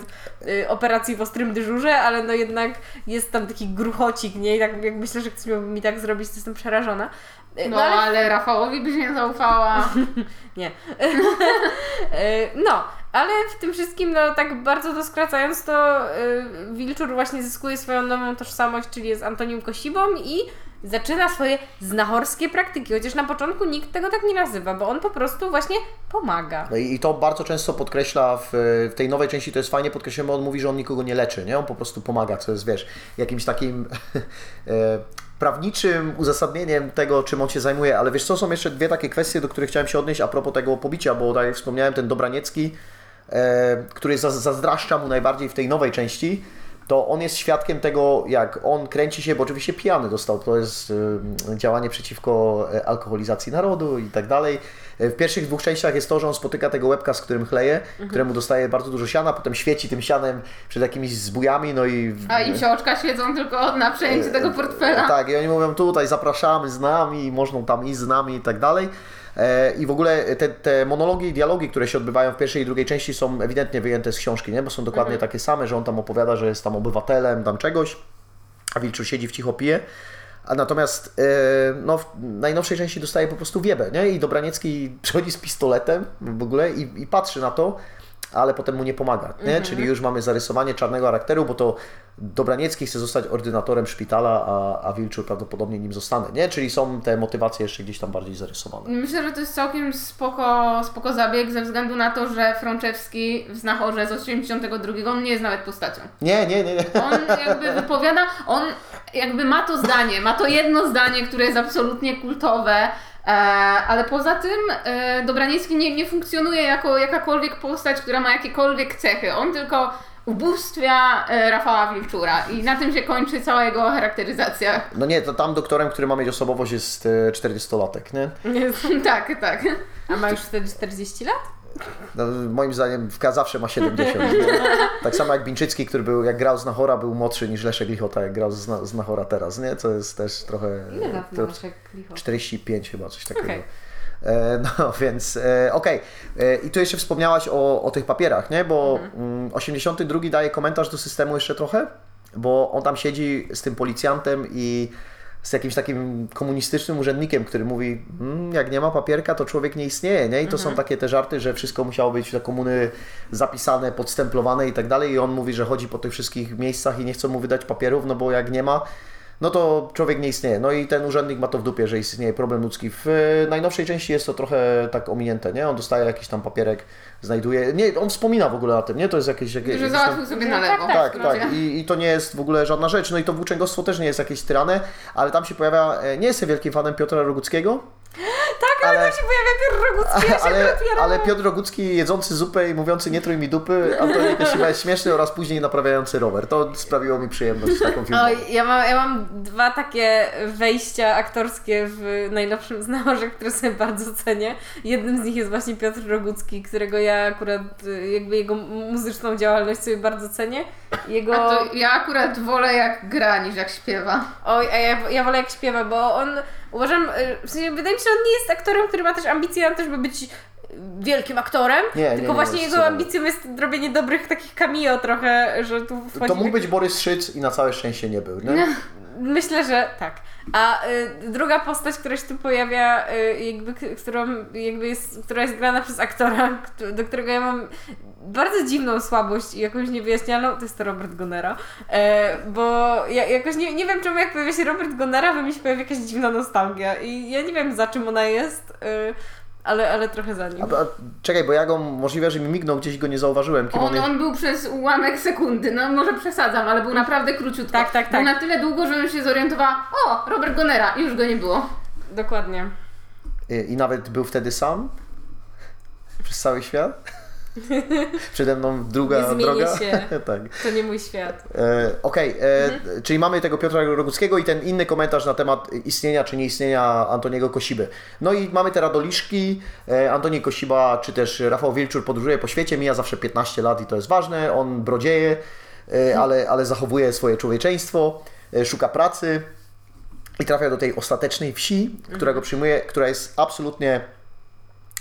y, operacji w ostrym dyżurze, ale no jednak jest tam taki gruchocik, nie? I tak jak myślę, że ktoś miałby mi tak zrobić, to jestem przerażona. Y, No, ale Rafałowi byś nie zaufała. [LAUGHS] nie. E, [LAUGHS] no, ale w tym wszystkim, no tak bardzo to skracając, to y, Wilczur właśnie zyskuje swoją nową tożsamość, czyli jest Antonim Kosibą i zaczyna swoje znachorskie praktyki, chociaż na początku nikt tego tak nie nazywa, bo on po prostu właśnie pomaga. No i, to bardzo często podkreśla w, w tej nowej części, to jest fajnie podkreślone, bo on mówi, że on nikogo nie leczy, nie? On po prostu pomaga, co jest, wiesz, jakimś takim [LAUGHS] e, prawniczym uzasadnieniem tego, czym on się zajmuje, ale wiesz co, są jeszcze dwie takie kwestie, do których chciałem się odnieść a propos tego pobicia, bo tak jak wspomniałem, ten Dobraniecki, e, który za- zazdraszcza mu najbardziej w tej nowej części, to on jest świadkiem tego, jak on kręci się, bo oczywiście pijany dostał, to jest działanie przeciwko e, alkoholizacji narodu i tak dalej. E, W pierwszych dwóch częściach jest to, że on spotyka tego łebka, z którym chleje, któremu dostaje bardzo dużo siana, potem świeci tym sianem przed jakimiś zbójami, no i... A im się oczka świecą tylko na przejęcie tego portfela. Tak, i oni mówią tutaj zapraszamy z nami, można tam iść z nami i tak dalej. E, I w ogóle te, te monologi i dialogi, które się odbywają w pierwszej i drugiej części są ewidentnie wyjęte z książki, nie? bo są dokładnie takie same, że on tam opowiada, że jest tam obywatelem, tam czegoś, a Wilczur siedzi w cicho pije. A natomiast e, no, w najnowszej części dostaje po prostu wiebę, nie? I Dobraniecki przychodzi z pistoletem w ogóle i, i patrzy na to, ale potem mu nie pomaga, nie? Czyli już mamy zarysowanie czarnego charakteru, bo to Dobraniecki chce zostać ordynatorem szpitala, a, a Wilczur prawdopodobnie nim zostanę, nie? Czyli są te motywacje jeszcze gdzieś tam bardziej zarysowane. Myślę, że to jest całkiem spoko, spoko zabieg ze względu na to, że Frączewski w Znachorze z 82 on nie jest nawet postacią. Nie, nie, nie. nie. On jakby wypowiada, on jakby ma to zdanie, ma to jedno zdanie, które jest absolutnie kultowe, e, ale poza tym e, Dobraniecki nie, nie funkcjonuje jako jakakolwiek postać, która ma jakiekolwiek cechy. On tylko ubóstwia e, Rafała Wilczura i na tym się kończy cała jego charakteryzacja. No nie, to tam doktorem, który ma mieć osobowość jest e, 40-latek, nie? [LAUGHS] tak, tak. A ma już wtedy 40 lat? No, moim zdaniem Wka zawsze ma 70. nie? [LAUGHS] Tak samo jak Bińczycki, który był, jak grał z Nachora, był młodszy niż Leszek Lichota, jak grał z, z Nachora teraz, nie? Co jest też trochę... Ile lat to- Leszek Licho? 45 chyba, coś takiego. Okej. E, no [LAUGHS] więc e, okej. E, I tu jeszcze wspomniałaś o, o tych papierach, nie? Bo Mhm. mm, 82 daje komentarz do systemu jeszcze trochę, bo on tam siedzi z tym policjantem i z jakimś takim komunistycznym urzędnikiem, który mówi, mm, jak nie ma papierka, to człowiek nie istnieje, nie? I to Mhm. są takie te żarty, że wszystko musiało być do komuny zapisane, podstemplowane i tak dalej. I on mówi, że chodzi po tych wszystkich miejscach i nie chcą mu wydać papierów, no bo jak nie ma, no to człowiek nie istnieje. No i ten urzędnik ma to w dupie, że istnieje problem ludzki. W e, najnowszej części jest to trochę tak ominięte, nie? On dostaje jakiś tam papierek, znajduje... Nie, on wspomina w ogóle o tym, nie? To jest jakieś... jakieś Że załatwił sobie No na tak, lewo. tak, tak, skrócie. tak. I, I to nie jest w ogóle żadna rzecz. No i to włóczęgostwo też nie jest jakieś tyrane, ale tam się pojawia. e, Nie jestem wielkim fanem Piotra Roguckiego. Tak, ale, tam się pojawia Piotr Rogucki, ja [LAUGHS] się ale, ale Piotr Rogucki jedzący zupę i mówiący nie trój mi dupy, Kosiba jest śmieszny oraz później naprawiający rower. To sprawiło mi przyjemność z taką filmową. Oj, ja mam, ja mam dwa takie wejścia aktorskie w najnowszym znachorze, które sobie bardzo cenię. Jednym z nich jest właśnie Piotr Rogucki, którego ja akurat jakby jego muzyczną działalność sobie bardzo cenię. Jego... A to ja akurat wolę jak gra niż jak śpiewa. Oj, a ja, ja wolę jak śpiewa, bo on uważam, y, w sensie wydaje mi się, że on nie jest aktorem, który ma też ambicje na to, żeby być y, wielkim aktorem, Nie, tylko nie, właśnie nie, jego zdecydowanie. ambicją jest robienie dobrych takich cameo trochę, że tu wchodzi... To mógł być Borys Szyc i na całe szczęście nie był. Nie? [LAUGHS] Myślę, że tak. A y, druga postać, która się tu pojawia, y, jakby, którą, jakby jest, która jest grana przez aktora, do którego ja mam bardzo dziwną słabość i jakąś niewyjaśnialną, to jest to Robert Gonera. E, bo ja jakoś nie, nie wiem czemu jak pojawia się Robert Gonera, to mi się pojawia jakaś dziwna nostalgia i ja nie wiem za czym ona jest, y, ale, ale trochę za nim. A, a, czekaj, bo ja go możliwe, że mi mignął, gdzieś go nie zauważyłem. Kim on, On, on był przez ułamek sekundy, no może przesadzam, ale był naprawdę króciutko. Tak, tak, Był tak. na tyle długo, że się zorientowała, o, Robert Gonera i już go nie było. Dokładnie. I, I nawet był wtedy sam? Przez cały świat? [LAUGHS] Przede mną druga Nie droga. się. [LAUGHS] tak. To nie mój świat. E, Okej, e, czyli mamy tego Piotra Roguckiego i ten inny komentarz na temat istnienia czy nieistnienia Antoniego Kosiby. No i mamy te radoliszki, e, Antoni Kosiba czy też Rafał Wilczur podróżuje po świecie, mija zawsze 15 lat i to jest ważne, on brodzieje, e, ale, ale zachowuje swoje człowieczeństwo, e, szuka pracy i trafia do tej ostatecznej wsi, która go przyjmuje, która jest absolutnie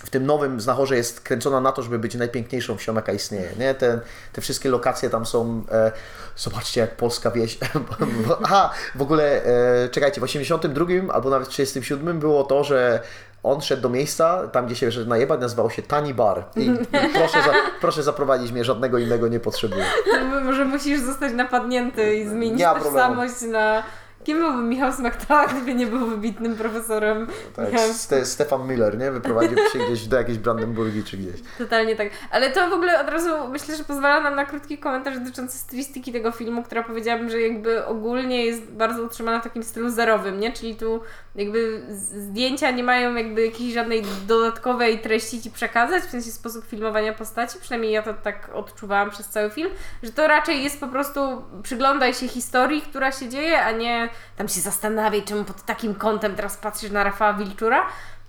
w tym nowym znachorze jest kręcona na to, żeby być najpiękniejszą wsią, jaka istnieje. Nie? Te, te wszystkie lokacje tam są. E, zobaczcie, jak polska wieś. [LAUGHS] Aha, w ogóle e, czekajcie, w 82 albo nawet w 37 było to, że on szedł do miejsca, tam gdzie się szedł najebać, nazywało się Tani Bar. I, [LAUGHS] proszę, za, proszę zaprowadzić mnie, żadnego innego nie potrzebuję. To Może musisz zostać napadnięty i zmienić Nie tożsamość na... Kim byłby Michał Smaktała, gdyby nie był wybitnym profesorem? Tak, Michałem Ste, Stefan Miller, nie? Wyprowadził się gdzieś do jakiejś Brandenburgii czy gdzieś. Totalnie tak. Ale to w ogóle od razu myślę, że pozwala nam na krótki komentarz dotyczący stylistyki tego filmu, która powiedziałabym, że jakby ogólnie jest bardzo utrzymana w takim stylu zerowym, nie? Czyli tu jakby zdjęcia nie mają jakby jakiejś żadnej dodatkowej treści ci przekazać, w sensie sposób filmowania postaci, przynajmniej ja to tak odczuwałam przez cały film, że to raczej jest po prostu przyglądaj się historii, która się dzieje, a nie tam się zastanawiaj, czemu pod takim kątem teraz patrzysz na Rafała Wilczura.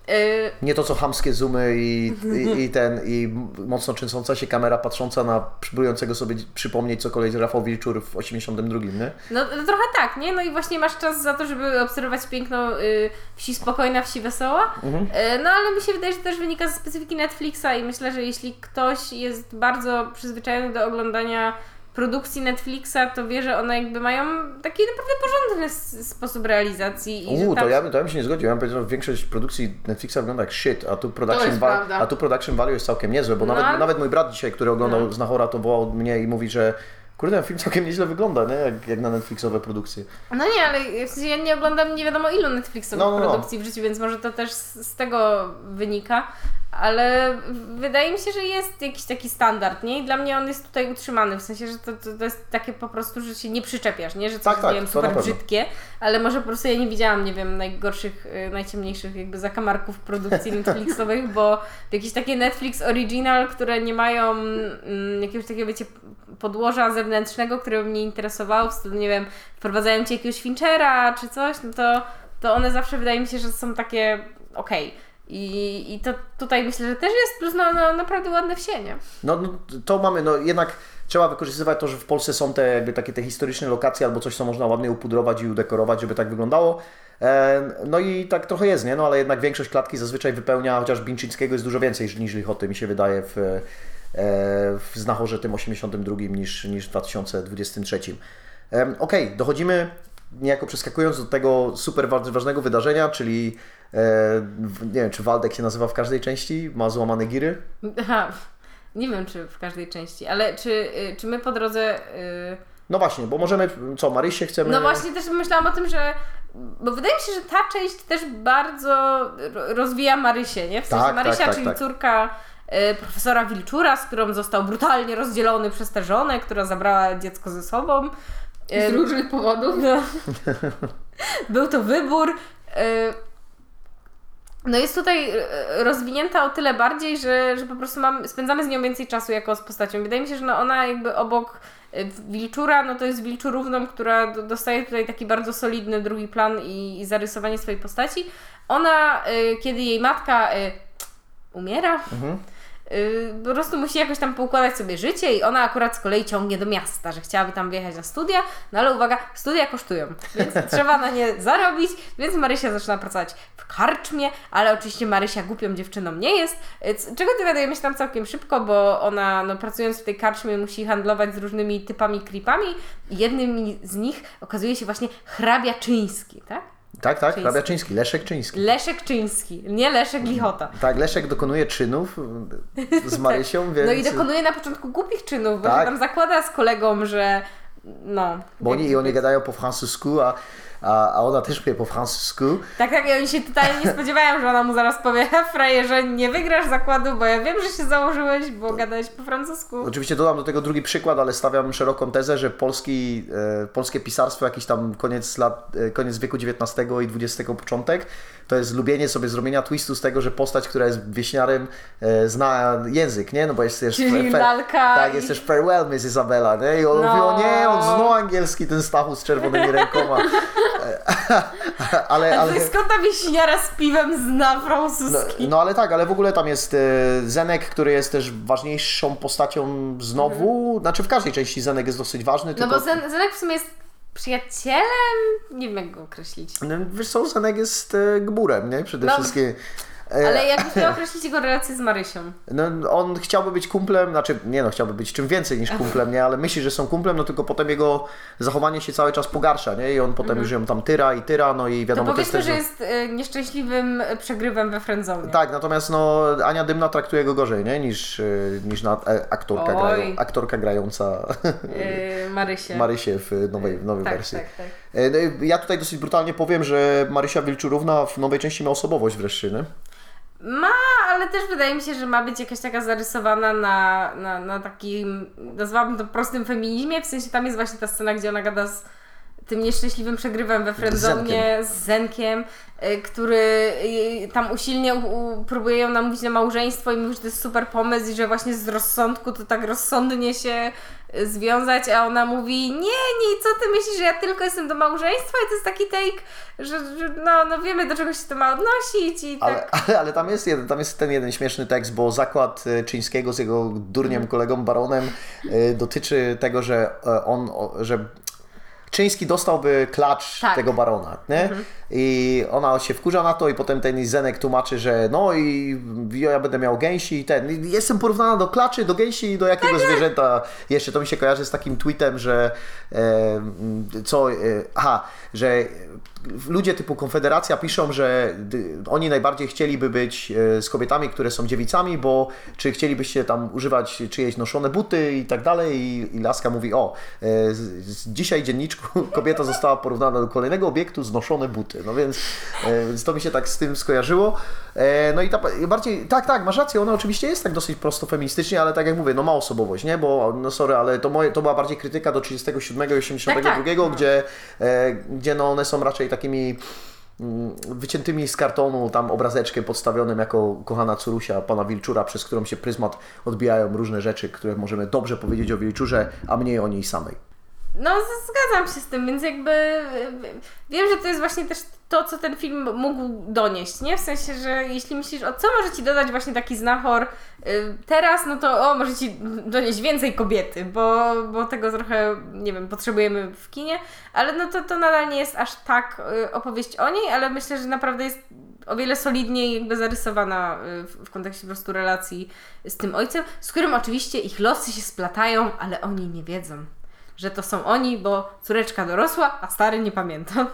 Yy, Nie to co chamskie zoomy i, [LAUGHS] i, i ten i mocno trzęsąca się kamera patrząca na próbującego sobie przypomnieć cokolwiek Rafał Wilczur w 82, nie? No, no trochę tak, nie? No i właśnie masz czas za to, żeby obserwować piękno y, wsi spokojna, wsi wesoła. Mhm. Y, no ale mi się wydaje, że też wynika ze specyfiki Netflixa i myślę, że jeśli ktoś jest bardzo przyzwyczajony do oglądania produkcji Netflixa, to wie, że one jakby mają taki naprawdę porządny sposób realizacji. I że Uuu, to tam... ja, bym- to ja bym się nie zgodził. Ja bym powiedział, że większość produkcji Netflixa wygląda jak shit, a tu production, a tu production value jest całkiem niezłe, bo No, nawet, nawet mój brat dzisiaj, który oglądał No. Znachora, to wołał mnie i mówi, że kurde, ten film całkiem nieźle wygląda, nie? Jak, jak na Netflixowe produkcje. No nie, ale w sensie ja nie oglądam nie wiadomo ilu Netflixowych No, no, no. produkcji w życiu, więc może to też z, z tego wynika. Ale wydaje mi się, że jest jakiś taki standard, nie? I dla mnie on jest tutaj utrzymany, w sensie, że to, to, to jest takie po prostu, że się nie przyczepiasz, nie? Że coś Tak, tak, wiem, super brzydkie, ale może po prostu ja nie widziałam, nie wiem, najgorszych, y, najciemniejszych jakby zakamarków produkcji [LAUGHS] Netflixowych, bo jakieś takie Netflix original, które nie mają mm, jakiegoś takiego, wiecie, podłoża zewnętrznego, które by mnie interesowało, w stylu, nie wiem, wprowadzają ci jakiegoś Finchera czy coś, no to, to one zawsze wydaje mi się, że są takie okej. I, I to tutaj myślę, że też jest plus naprawdę ładne wsie, nie? No, no to mamy, no jednak trzeba wykorzystywać to, że w Polsce są te jakby takie te historyczne lokacje albo coś, co można ładnie upudrować i udekorować, żeby tak wyglądało. No i tak trochę jest, nie? No ale jednak większość klatki zazwyczaj wypełnia, chociaż Bińczyckiego jest dużo więcej niż Lichoty, mi się wydaje, w Znachorze tym 82 niż, niż w 2023. Em, Okej, dochodzimy niejako przeskakując do tego super wa- ważnego wydarzenia, czyli e, nie wiem, czy Waldek się nazywa w każdej części, ma złamane giry. Aha, nie wiem czy w każdej części, ale czy, y, czy my po drodze... y, No właśnie, bo możemy, co, Marysię chcemy... No właśnie też myślałam o tym, że. Bo wydaje mi się, że ta część też bardzo ro- rozwija Marysię, nie? W sensie Tak, Marysia, tak, tak, czyli tak. córka profesora Wilczura, z którą został brutalnie rozdzielony przez tę żonę, która zabrała dziecko ze sobą. Y, Z różnych powodów. no. Był to wybór. y, no jest tutaj rozwinięta o tyle bardziej, że, że po prostu mam, spędzamy z nią więcej czasu jako z postacią. Wydaje mi się, że no ona jakby obok Wilczura, no to jest Wilczurówną, która do- dostaje tutaj taki bardzo solidny drugi plan i, i zarysowanie swojej postaci. Ona, kiedy jej matka umiera, Mhm. Y, po prostu musi jakoś tam poukładać sobie życie i ona akurat z kolei ciągnie do miasta, że chciałaby tam wyjechać na studia, no ale uwaga, studia kosztują, więc [LAUGHS] trzeba na nie zarobić, więc Marysia zaczyna pracować w karczmie, ale oczywiście Marysia głupią dziewczyną nie jest, czego dowiadujemy się tam całkiem szybko, bo ona no, pracując w tej karczmie musi handlować z różnymi typami creepami i jednym z nich okazuje się właśnie hrabia Czyński, tak? Tak, tak, Czyński. hrabia Czyński, Leszek Czyński. Leszek Czyński, nie Leszek Lichota. Tak, Leszek dokonuje czynów [LAUGHS] z Marysią, więc... No i dokonuje na początku głupich czynów, bo Tak. się tam zakłada z kolegą, że no. Bo oni, i oni gadają po francusku, a, a, a ona też wie po francusku. Tak, tak, oni się totalnie nie spodziewają, że ona mu zaraz powie, "He, [LAUGHS] frajerze, nie wygrasz zakładu, bo ja wiem, że się założyłeś, bo gadałeś po francusku. Oczywiście dodam do tego drugi przykład, ale stawiam szeroką tezę, że polski, e, polskie pisarstwo, jakiś tam koniec, lat, e, koniec wieku XIX i XX początek, to jest lubienie sobie zrobienia twistu z tego, że postać, która jest wieśniarem, e, zna język, nie? No bo jest też... Czyli lalka Tak, jest też farewell, Miss Isabella, nie? I on No. mówi, o nie, on znał angielski, ten Stachu z czerwonymi rękoma. [LAUGHS] [LAUGHS] Ale, ale... ale... skąd ta wieśniara z piwem zna No, francuski? no ale tak, ale w ogóle tam jest e, Zenek, który jest też ważniejszą postacią znowu. Znaczy w każdej części Zenek jest dosyć ważny, No tylko... bo Zen- Zenek w sumie jest przyjacielem? Nie wiem, jak go określić. No, Wiesz co, Zenek jest e, gburem, nie? Przede No. wszystkim. E, Ale jakbyś miał określić jego relację z Marysią? No, on chciałby być kumplem, znaczy nie no, chciałby być czym więcej niż kumplem, nie? Ale myśli, że są kumplem, no tylko potem jego zachowanie się cały czas pogarsza, nie? I on potem już ją tam tyra i tyra, no i Mhm. Wiadomo, to powiedzmy, też... że jest y, nieszczęśliwym y, przegrywem we friendzone. Tak, natomiast no, Ania Dymna traktuje go gorzej, nie? Niż, e, niż na, e, aktorka, grają, aktorka grająca Yy, Marysię. Marysię w nowej, w nowej tak, wersji. tak, tak. E, no Ja tutaj dosyć brutalnie powiem, że Marysia Wilczurówna w nowej części ma osobowość wreszcie, nie? Ma, ale też wydaje mi się, że ma być jakaś taka zarysowana na, na, na takim, nazwałabym to prostym feminizmie, w sensie tam jest właśnie ta scena, gdzie ona gada z tym nieszczęśliwym przegrywem we friendzone z Zenkiem, y, który y, tam usilnie u, próbuje ją namówić na małżeństwo i mówi, że to jest super pomysł i że właśnie z rozsądku to tak rozsądnie się y, związać, a ona mówi, nie, nie, co ty myślisz, że ja tylko jestem do małżeństwa i to jest taki take, że, że no, no wiemy do czego się to ma odnosić i tak. Ale, ale, ale tam, jest jeden, tam jest ten jeden śmieszny tekst, bo zakład Czyńskiego z jego durniem Mhm. kolegą baronem dotyczy tego, że e, on, że Czyński dostałby klacz Tak. tego barona, nie? I ona się wkurza na to i potem ten Zenek tłumaczy, że no i ja będę miał gęsi i ten. Jestem porównana do klaczy, do gęsi i do jakiego zwierzęta jeszcze. To mi się kojarzy z takim tweetem, że e, co, e, aha, że ludzie typu Konfederacja piszą, że oni najbardziej chcieliby być e, z kobietami, które są dziewicami, bo czy chcielibyście tam używać czyjeś noszone buty i tak dalej i, Laska mówi, o, e, dzisiaj dzienniczku [LAUGHS] kobieta została porównana do kolejnego obiektu z noszone buty, no więc, e, więc to mi się tak z tym skojarzyło. E, no i ta, bardziej, tak, tak, masz rację, ona oczywiście jest tak dosyć prosto feministycznie, ale tak jak mówię, no ma osobowość, nie, bo, no sorry, ale to, moje, to była bardziej krytyka do 37 i 82, Tak, tak. No. gdzie, e, gdzie no one są raczej takimi mm, wyciętymi z kartonu, tam obrazeczkiem podstawionym jako kochana Curusia pana Wilczura, przez którą się pryzmat odbijają różne rzeczy, które możemy dobrze powiedzieć o Wilczurze, a mniej o niej samej. No, zgadzam się z tym, więc jakby y, wiem, że to jest właśnie też to, co ten film mógł donieść, nie? W sensie, że jeśli myślisz, o co może ci dodać właśnie taki znachor y, teraz, no to o, może ci donieść więcej kobiety, bo, bo tego trochę, nie wiem, potrzebujemy w kinie, ale no to, to nadal nie jest aż tak y, opowieść o niej, ale myślę, że naprawdę jest o wiele solidniej jakby zarysowana w kontekście po prostu relacji z tym ojcem, z którym oczywiście ich losy się splatają, ale oni nie wiedzą że to są oni, bo córeczka dorosła, a stary nie pamięta.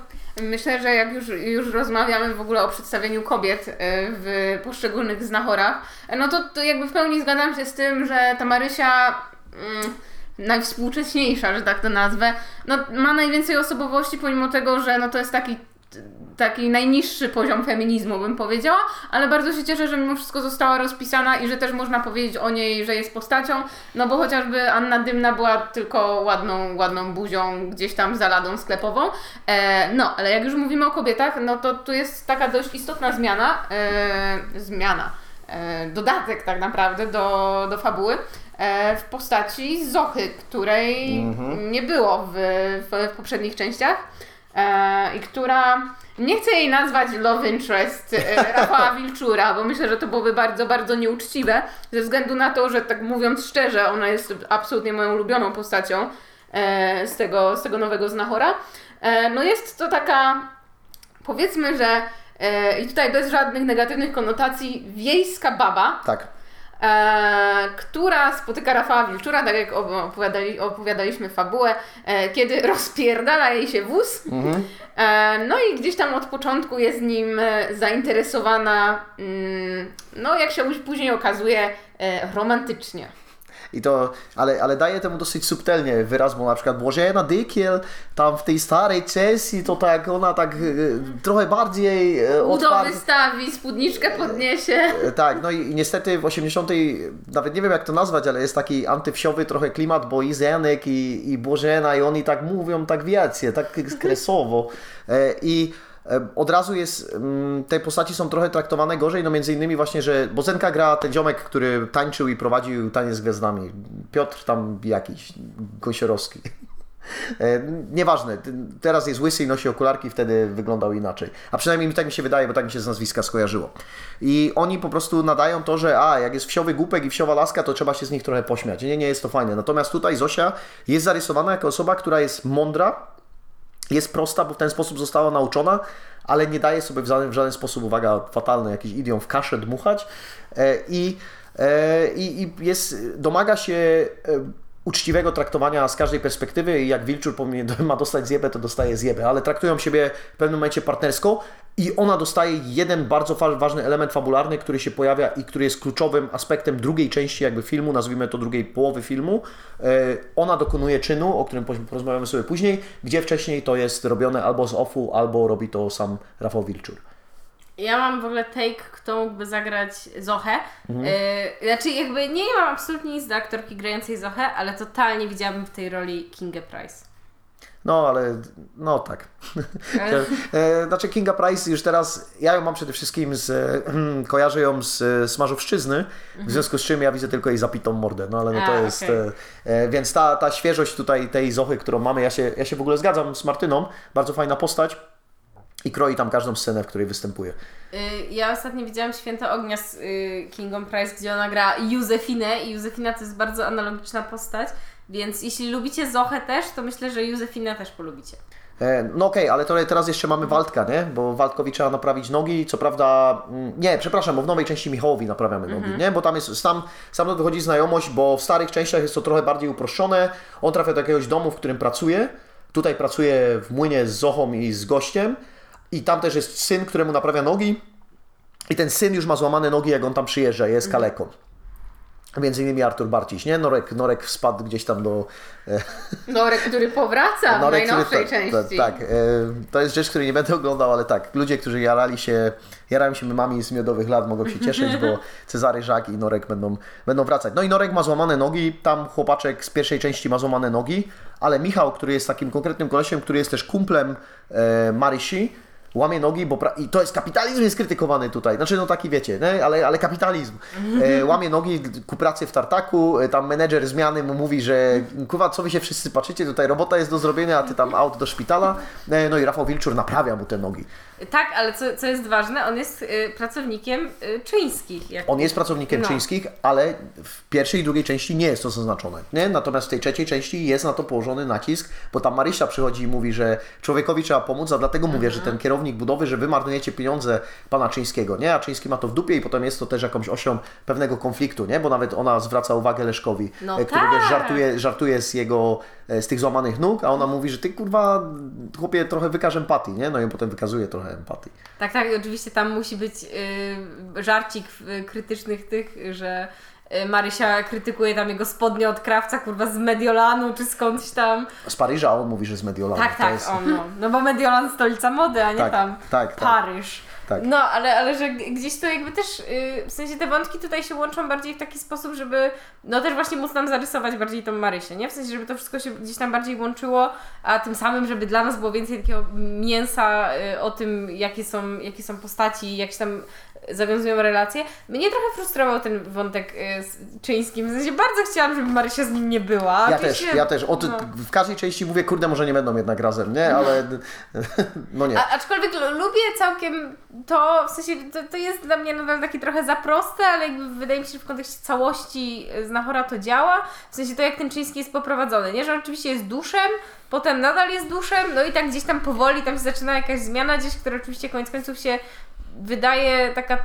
Myślę, że jak już, już rozmawiamy w ogóle o przedstawieniu kobiet y, w poszczególnych znachorach, no to, to jakby w pełni zgadzam się z tym, że ta Marysia mm, najwspółcześniejsza, że tak to nazwę, no ma najwięcej osobowości pomimo tego, że no to jest taki taki najniższy poziom feminizmu, bym powiedziała, ale bardzo się cieszę, że mimo wszystko została rozpisana i że też można powiedzieć o niej, że jest postacią, no bo chociażby Anna Dymna była tylko ładną, ładną buzią gdzieś tam za ladą sklepową. E, no, ale jak już mówimy o kobietach, no to tu jest taka dość istotna zmiana, e, zmiana, e, dodatek tak naprawdę do, do fabuły e, w postaci Zochy, której nie było w, w, w poprzednich częściach e, i która nie chcę jej nazwać love interest e, Rafała [LAUGHS] Wilczura, bo myślę, że to byłoby bardzo, bardzo nieuczciwe, ze względu na to, że tak mówiąc szczerze, ona jest absolutnie moją ulubioną postacią e, z, tego, z tego nowego Znachora. E, no jest to taka, powiedzmy, że e, i tutaj bez żadnych negatywnych konotacji, wiejska baba, Tak. E, która spotyka Rafała Wilczura, tak jak opowiadali, opowiadaliśmy fabułę, e, kiedy [LAUGHS] rozpierdala jej się wóz. E, no i gdzieś tam od początku jest nim zainteresowana, mm, no jak się później okazuje, romantycznie. I to, ale, ale daje temu dosyć subtelnie wyraz, bo na przykład Bożena Dykiel tam w tej starej Chelsea to tak, ona tak e, trochę bardziej e, Udo otwarta- wystawi, spódniczkę podniesie. Tak, no i, niestety w 80. nawet nie wiem jak to nazwać, ale jest taki antywsiowy trochę klimat, bo i Zenek i, i Bożena i oni tak mówią tak wiecie, tak [LAUGHS] kresowo. E, I od razu jest, mm, te postaci są trochę traktowane gorzej, no między innymi właśnie, że Bozenka gra ten ziomek, który tańczył i prowadził taniec z gwiazdami. Piotr tam jakiś, Gąsiorowski. [LAUGHS] E, Nieważne, teraz jest łysy i nosi okularki, wtedy wyglądał inaczej. A przynajmniej mi tak mi się wydaje, bo tak mi się z nazwiska skojarzyło. I oni po prostu nadają to, że a, jak jest wsiowy głupek i wsiowa laska, to trzeba się z nich trochę pośmiać. Nie, nie jest to fajne. Natomiast tutaj Zosia jest zarysowana jako osoba, która jest mądra, jest prosta, bo w ten sposób została nauczona, ale nie daje sobie w żaden, w żaden sposób, uwaga, fatalny jakiś idiom, w kaszę dmuchać. E, i, e, i, i jest, domaga się e, uczciwego traktowania z każdej perspektywy i jak Wilczur [LAUGHS] ma dostać zjebę, to dostaje zjebę, ale traktują siebie w pewnym momencie partnersko i ona dostaje jeden bardzo ważny element fabularny, który się pojawia i który jest kluczowym aspektem drugiej części jakby filmu, nazwijmy to drugiej połowy filmu. E, Ona dokonuje czynu, o którym porozmawiamy sobie później, gdzie wcześniej to jest robione albo z offu, albo robi to sam Rafał Wilczur. Ja mam w ogóle take, kto mógłby zagrać Zochę. Mhm. Yy, znaczy jakby nie mam absolutnie nic do aktorki grającej Zochę, ale totalnie widziałabym w tej roli Kingę Price. No, ale no tak. Ale- [LAUGHS] E, Znaczy Kinga Price już teraz, ja ją mam przede wszystkim z, e, [CLEARS THROAT] kojarzę ją z e, Smażowszczyzny, w związku z czym ja widzę tylko jej zapitą mordę, no ale no to A, jest, e, e, więc ta, ta świeżość tutaj tej Zochy, którą mamy, ja się, ja się w ogóle zgadzam z Martyną, bardzo fajna postać i kroi tam każdą scenę, w której występuje. Yy, ja ostatnio widziałam Święto Ognia z yy, Kingą Price, gdzie ona gra Józefinę i Józefina to jest bardzo analogiczna postać, więc jeśli lubicie Zochę też, to myślę, że Józefinę też polubicie. E, No okej, ale to teraz jeszcze mamy Waldka, nie? Bo Waldkowi trzeba naprawić nogi, co prawda... mm, Nie, przepraszam, bo w nowej części Michałowi naprawiamy nogi, nie? Bo tam jest, sam, sam wychodzi znajomość, bo w starych częściach jest to trochę bardziej uproszczone. On trafia do jakiegoś domu, w którym pracuje. Tutaj pracuje w młynie z Zochą i z gościem. I tam też jest syn, któremu naprawia nogi. I ten syn już ma złamane nogi, jak on tam przyjeżdża, jest kaleką. Między innymi Artur Barciś, nie? Norek, Norek wspadł gdzieś tam do... e, Norek, który powraca w Norek, najnowszej który- części. Tak, e, to jest rzecz, której nie będę oglądał, ale tak, ludzie, którzy jarali się, jarają się memami z miodowych lat, mogą się cieszyć, bo [LAUGHS] Cezary Żak i Norek będą, będą wracać. No i Norek ma złamane nogi, tam chłopaczek z pierwszej części ma złamane nogi, ale Michał, który jest takim konkretnym kolesiem, który jest też kumplem e, Marysi, łamie nogi, bo pra- i to jest kapitalizm jest krytykowany tutaj, znaczy no taki wiecie, nie? Ale, ale kapitalizm. [LAUGHS] E, łamie nogi ku pracy w tartaku, e, tam menedżer zmiany mu mówi, że kurwa, co wy się wszyscy patrzycie, tutaj robota jest do zrobienia, a ty tam aut do szpitala. E, no i Rafał Wilczur naprawia mu te nogi. Tak, ale co, co jest ważne, on jest y, pracownikiem y, czyńskich. Jak... On jest pracownikiem No. czyńskich, ale w pierwszej i drugiej części nie jest to zaznaczone. Nie? Natomiast w tej trzeciej części jest na to położony nacisk, bo tam Marysia przychodzi i mówi, że człowiekowi trzeba pomóc, a dlatego mówię, że ten kierownik budowy, że wy marnujecie pieniądze pana Czyńskiego, nie? A Czyński ma to w dupie i potem jest to też jakąś osią pewnego konfliktu, nie? Bo nawet ona zwraca uwagę Leszkowi, No e, który wiesz, tak. żartuje, żartuje z jego, z tych złamanych nóg, a ona mówi, że ty kurwa, chłopie, trochę wykaż empatii, nie? No i on potem wykazuje trochę empatii. Tak, tak, i oczywiście tam musi być y, żarcik krytycznych tych, że y, Marysia krytykuje tam jego spodnie od krawca, kurwa, z Mediolanu czy skądś tam. Z Paryża, on mówi, że z Mediolanu. Tak, tak, jest- no. no bo Mediolan stolica mody, a nie Tak, tam tak, tak. Paryż. Tak. No, ale, ale że gdzieś to jakby też, yy, w sensie te wątki tutaj się łączą bardziej w taki sposób, żeby no też właśnie móc nam zarysować bardziej tą Marysię, nie? W sensie, żeby to wszystko się gdzieś tam bardziej łączyło, a tym samym, żeby dla nas było więcej takiego mięsa y, o tym, jakie są, jakie są postaci, jak się tam zawiązują relacje. Mnie trochę frustrował ten wątek y, z Czyńskim, w sensie bardzo chciałam, żeby Marysia z nim nie była. Ja Oczywiście- też, ja też. O, ty, no. W każdej części mówię, kurde, może nie będą jednak razem, nie? Ale no [LAUGHS] nie. A, aczkolwiek lu- lubię całkiem to, w sensie to, to jest dla mnie nadal takie trochę za proste, ale jakby wydaje mi się, że w kontekście całości Znachora to działa. W sensie to, jak ten Czyński jest poprowadzony, nie? Że oczywiście jest duszem, potem nadal jest duszem, no i tak gdzieś tam powoli tam się zaczyna jakaś zmiana gdzieś, która oczywiście koniec końców się wydaje taka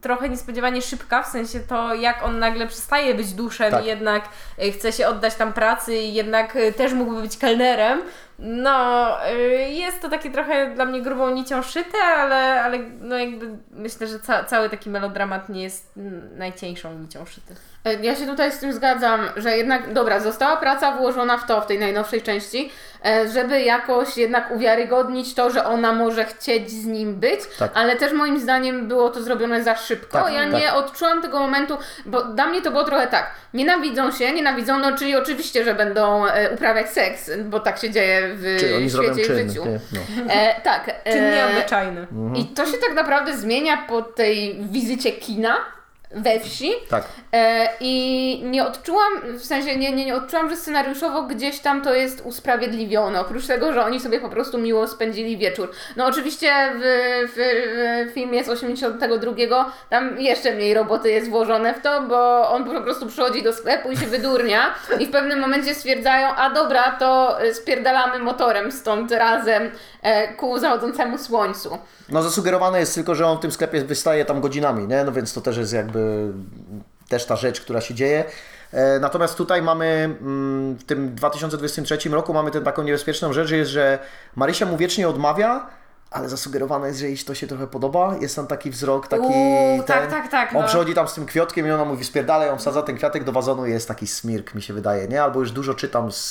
trochę niespodziewanie szybka, w sensie to, jak on nagle przestaje być duszem Tak. i jednak y, chce się oddać tam pracy i jednak y, też mógłby być kelnerem. No, y, jest to takie trochę dla mnie grubą nicią szyte, ale, ale no jakby myślę, że ca cały taki melodramat nie jest najcieńszą nicią szyty. E, Ja się tutaj z tym zgadzam, że jednak, dobra, została praca włożona w to, w tej najnowszej części, e, żeby jakoś jednak uwiarygodnić to, że ona może chcieć z nim być, Tak. ale też moim zdaniem było to zrobione za szybko. Tak, ja tak. nie odczułam tego momentu, bo dla mnie to było trochę tak, nienawidzą się, nienawidzą, no czyli oczywiście, że będą e, uprawiać seks, bo tak się dzieje w świecie i w czyn? życiu. Nie? No. E, tak. Czyn e, nieobyczajny. I to się tak naprawdę zmienia po tej wizycie kina we wsi. Tak. E, I nie odczułam, w sensie nie, nie, nie odczułam, że scenariuszowo gdzieś tam to jest usprawiedliwione. Oprócz tego, że oni sobie po prostu miło spędzili wieczór. No oczywiście w, w, w filmie z 82 tam jeszcze mniej roboty jest włożone w to, bo on po prostu przychodzi do sklepu i się wydurnia i w pewnym momencie stwierdzają, a dobra, to spierdalamy motorem stąd razem e, ku zachodzącemu słońcu. no zasugerowane jest tylko, że on w tym sklepie wystaje tam godzinami, nie? No więc to też jest jakby też ta rzecz, która się dzieje. E, Natomiast tutaj mamy mm, w tym 2023 roku mamy tę taką niebezpieczną rzecz, że Marysia mu wiecznie odmawia, ale zasugerowane jest, że jej to się trochę podoba. Jest tam taki wzrok, taki Uuu, ten. tak, tak, tak, On no. przychodzi tam z tym kwiatkiem i ona mówi spierdalaj, on wsadza ten kwiatek do wazonu i jest taki smirk, mi się wydaje, nie? Albo już dużo czytam z,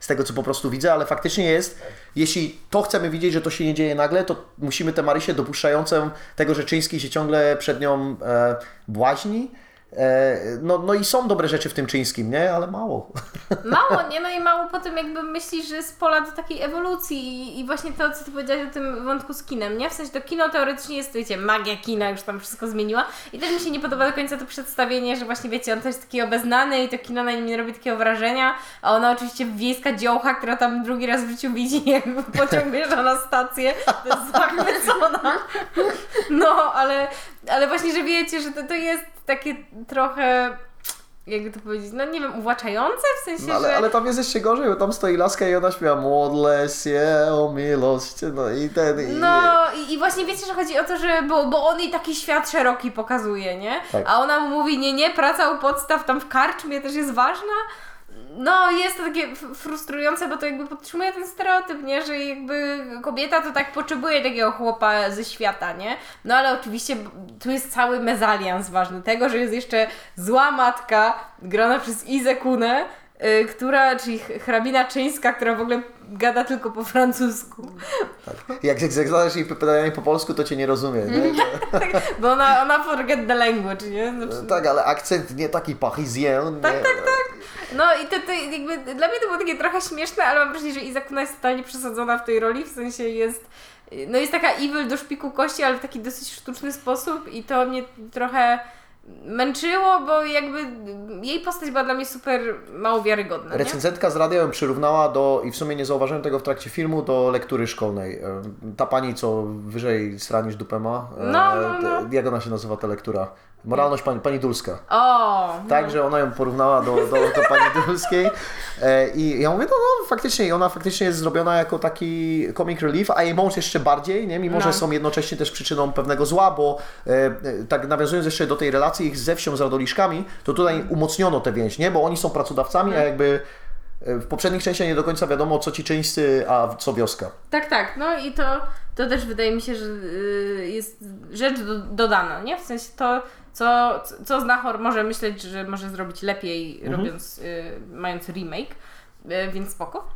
z tego, co po prostu widzę, ale faktycznie jest, jeśli to chcemy widzieć, że to się nie dzieje nagle, to musimy tę Marysię dopuszczającą tego, że Czyński się ciągle przed nią e, błaźni. E, no, no i są dobre rzeczy w tym Czyńskim, nie? Ale mało. [LAUGHS] Mało, nie? No i mało potem jakby myślisz, że jest pola do takiej ewolucji i, właśnie to, co ty powiedziałeś o tym wątku z kinem, nie? W sensie to kino teoretycznie jest, wiecie, magia kina już tam wszystko zmieniła i też mi się nie podoba do końca to przedstawienie, że właśnie wiecie, on to jest taki obeznany i to kino na nim nie robi takiego wrażenia, a ona oczywiście wiejska dziołcha, która tam drugi raz w życiu widzi, [LAUGHS] jakby pociąg wjeżdża na stację, to jest zachwycona. No, ale, ale właśnie, że wiecie, że to, to jest takie trochę jakby to powiedzieć, no nie wiem, uwłaczające w sensie, No, ale, że... ale tam jest jeszcze gorzej, bo tam stoi laska i ona śpiewa modlę się o miłość, no i ten... I, No i, i właśnie wiecie, że chodzi o to, że bo, bo on jej taki świat szeroki pokazuje, nie? Tak. A ona mu mówi, nie, nie, praca u podstaw tam w karczmie też jest ważna. No jest to takie frustrujące, bo to jakby podtrzymuje ten stereotyp, nie? Że jakby kobieta to tak potrzebuje takiego chłopa ze świata, nie? No ale oczywiście tu jest cały mezalians ważny tego, że jest jeszcze zła matka grana przez Izę Kunę, y, która, czyli hrabina czyńska, która w ogóle gada tylko po francusku. Jak, jak zadasz jej pytanie po polsku, to cię nie rozumie, nie? [LAUGHS] Bo ona, ona forget the language, nie? Znaczy, Tak, ale akcent nie taki parisien. Tak, nie? tak, tak. No i to, to jakby dla mnie to było takie trochę śmieszne, ale mam wrażenie, że Izakuna jest totalnie przesadzona w tej roli, w sensie jest no jest taka evil do szpiku kości, ale w taki dosyć sztuczny sposób i to mnie trochę męczyło, bo jakby jej postać była dla mnie super mało wiarygodna, nie? Recenzentka z radia ją przyrównała do, i w sumie nie zauważyłem tego w trakcie filmu, do lektury szkolnej. E, Ta pani, co wyżej sra niż dupę ma, e, No, no, no. te- jak ona się nazywa ta lektura? Moralność pani, pani Dulska. O! Tak, że ona ją porównała do, do, do pani [LAUGHS] Dulskiej. E, I ja mówię, no, no faktycznie, ona faktycznie jest zrobiona jako taki comic relief, a jej mąż jeszcze bardziej, nie? mimo No. że są jednocześnie też przyczyną pewnego zła, bo e, e, tak nawiązując jeszcze do tej relacji ich ze wsią, z Radoliszkami, to tutaj umocniono tę więź, nie? bo oni są pracodawcami, a jakby e, w poprzednich częściach nie do końca wiadomo, co ci czyńscy, a co wioska. Tak, tak, no i to, to też wydaje mi się, że y, jest rzecz do, dodana, nie? W sensie to, co, co Znachor może myśleć, że może zrobić lepiej, Mhm. robiąc, y, mając remake, y, więc spoko.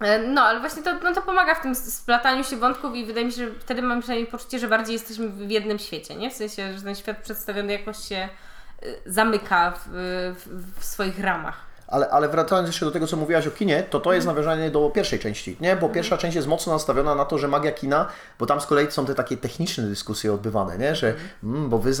E, No, ale właśnie to, no to pomaga w tym splataniu się wątków i wydaje mi się, że wtedy mam przynajmniej poczucie, że bardziej jesteśmy w jednym świecie, nie? W sensie, że ten świat przedstawiony jakoś się zamyka w, w, w swoich ramach. Ale, ale wracając jeszcze do tego, co mówiłaś o kinie, to to jest nawiązanie do pierwszej części, nie? Bo pierwsza część jest mocno nastawiona na to, że magia kina, bo tam z kolei są te takie techniczne dyskusje odbywane, nie? Że mm, bo wy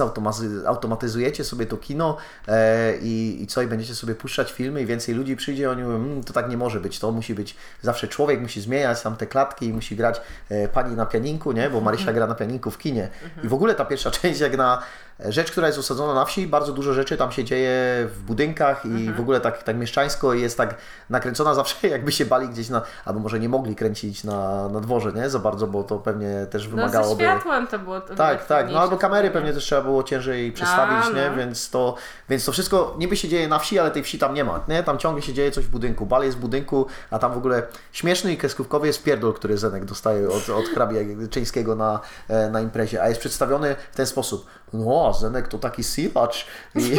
automatyzujecie sobie to kino e, i, i co, i będziecie sobie puszczać filmy i więcej ludzi przyjdzie, oni mówią, mm, to tak nie może być, to musi być, zawsze człowiek musi zmieniać tam te klatki i musi grać e, pani na pianinku, nie? Bo Marysia gra na pianinku w kinie. I w ogóle ta pierwsza [LAUGHS] część, jak na rzecz, która jest osadzona na wsi, bardzo dużo rzeczy tam się dzieje w budynkach i w ogóle tak, tak mieszczańsko jest tak nakręcona zawsze, [LAUGHS] jakby się bali gdzieś na, albo może nie mogli kręcić na, na dworze, nie? Za bardzo, bo to pewnie też No ze wymagałoby... światłem to było to Tak, tak, no albo kamery pewnie też. trzeba było ciężej przestawić, A, nie? no. Więc to, więc to wszystko niby się dzieje na wsi, ale tej wsi tam nie ma, nie? Tam ciągle się dzieje coś w budynku, bal jest w budynku, a tam w ogóle śmieszny i kreskówkowy jest pierdol, który Zenek dostaje od, od hrabia Czyńskiego na, e, na imprezie, a jest przedstawiony w ten sposób. No, Zenek to taki silacz i [LAUGHS]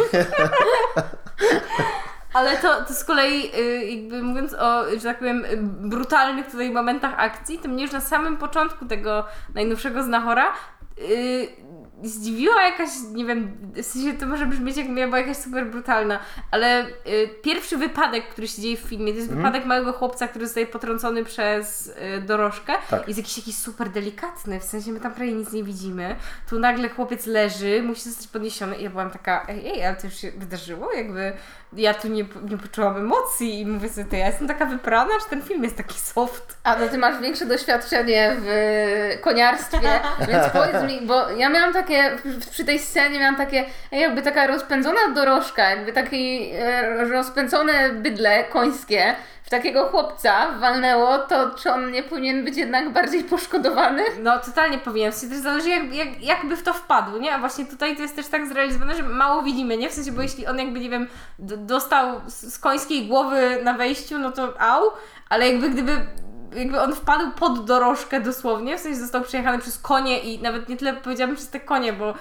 Ale to, to z kolei, y, jakby mówiąc o, że tak powiem, brutalnych tutaj momentach akcji, to mnie już na samym początku tego najnowszego Znachora y, zdziwiła jakaś, nie wiem, w sensie to może brzmieć jak była jakaś super brutalna, ale y, pierwszy wypadek, który się dzieje w filmie, to jest wypadek małego chłopca, który zostaje potrącony przez y, dorożkę. Tak. Jest jakiś, jakiś super delikatny, w sensie my tam prawie nic nie widzimy. Tu nagle chłopiec leży, musi zostać podniesiony i ja byłam taka, ej, ej, ale to już się wydarzyło? Jakby ja tu nie, nie poczułam emocji i mówię sobie, to ja jestem taka wyprana, czy ten film jest taki soft? A no ty masz większe doświadczenie w koniarstwie, [LAUGHS] więc powiedz mi, bo ja miałam takie, przy tej scenie miałam takie, jakby taka rozpędzona dorożka, jakby takie rozpędzone bydle końskie takiego chłopca walnęło, to czy on nie powinien być jednak bardziej poszkodowany? No totalnie powinien, w też zależy jak, jak, jakby w to wpadł, nie? A właśnie tutaj to jest też tak zrealizowane, że mało widzimy, nie? W sensie, bo jeśli on jakby, nie wiem, dostał z końskiej głowy na wejściu, no to au, ale jakby gdyby jakby on wpadł pod dorożkę dosłownie, w sensie został przejechany przez konie i nawet nie tyle powiedziałabym przez te konie, bo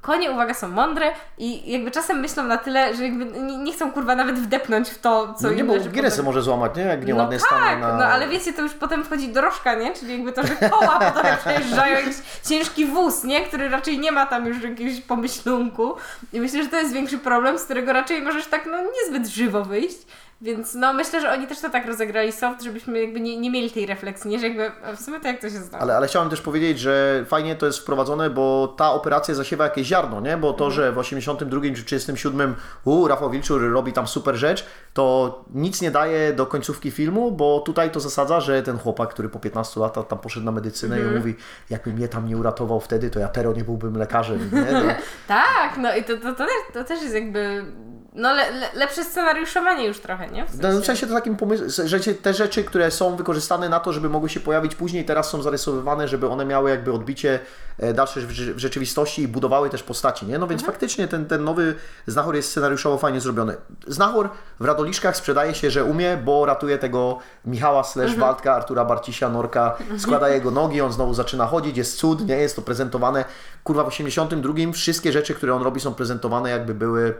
konie, uwaga, są mądre i jakby czasem myślą na tyle, że nie, chcą kurwa nawet wdepnąć w to, co no nie, bo giresę pod- może złamać, nie? Jak no nieładnie tak, stanie na... no ale wiecie, to już potem wchodzi dorożka, nie? Czyli jakby to, że koła [LAUGHS] potem przejeżdżają jakiś ciężki wóz, nie? Który raczej nie ma tam już jakiegoś pomyślunku. I myślę, że to jest większy problem, z którego raczej możesz tak no niezbyt żywo wyjść. Więc no myślę, że oni też to tak rozegrali soft, żebyśmy jakby nie, nie mieli tej refleksji, nie? Że jakby w sumie to jak to się stało. Ale, ale chciałem też powiedzieć, że fajnie to jest wprowadzone, bo ta operacja zasiewa jakieś ziarno, nie? Bo to, że w 82 czy 37 u, Rafał Wilczur robi tam super rzecz, to nic nie daje do końcówki filmu, bo tutaj to zasadza, że ten chłopak, który po 15 latach tam poszedł na medycynę i mówi, jakby mnie tam nie uratował wtedy, to ja teraz nie byłbym lekarzem, nie? [LAUGHS] No, Tak, no i to, to, to, też, to też jest jakby no le, le, lepsze scenariuszowanie już trochę, nie? W No, w sensie to takim pomysłem, że te rzeczy, które są wykorzystane na to, żeby mogły się pojawić później, teraz są zarysowywane, żeby one miały jakby odbicie e, dalsze w rze- w rzeczywistości i budowały też postaci, nie? No więc faktycznie ten, ten nowy Znachor jest scenariuszowo fajnie zrobiony. Znachor w Radoliszkach sprzedaje się, że umie, bo ratuje tego Michała slash Waldka, Artura Barcisia, Norka, składa jego nogi, on znowu zaczyna chodzić, jest cud, nie? Jest to prezentowane. Kurwa, w 82 wszystkie rzeczy, które on robi są prezentowane jakby były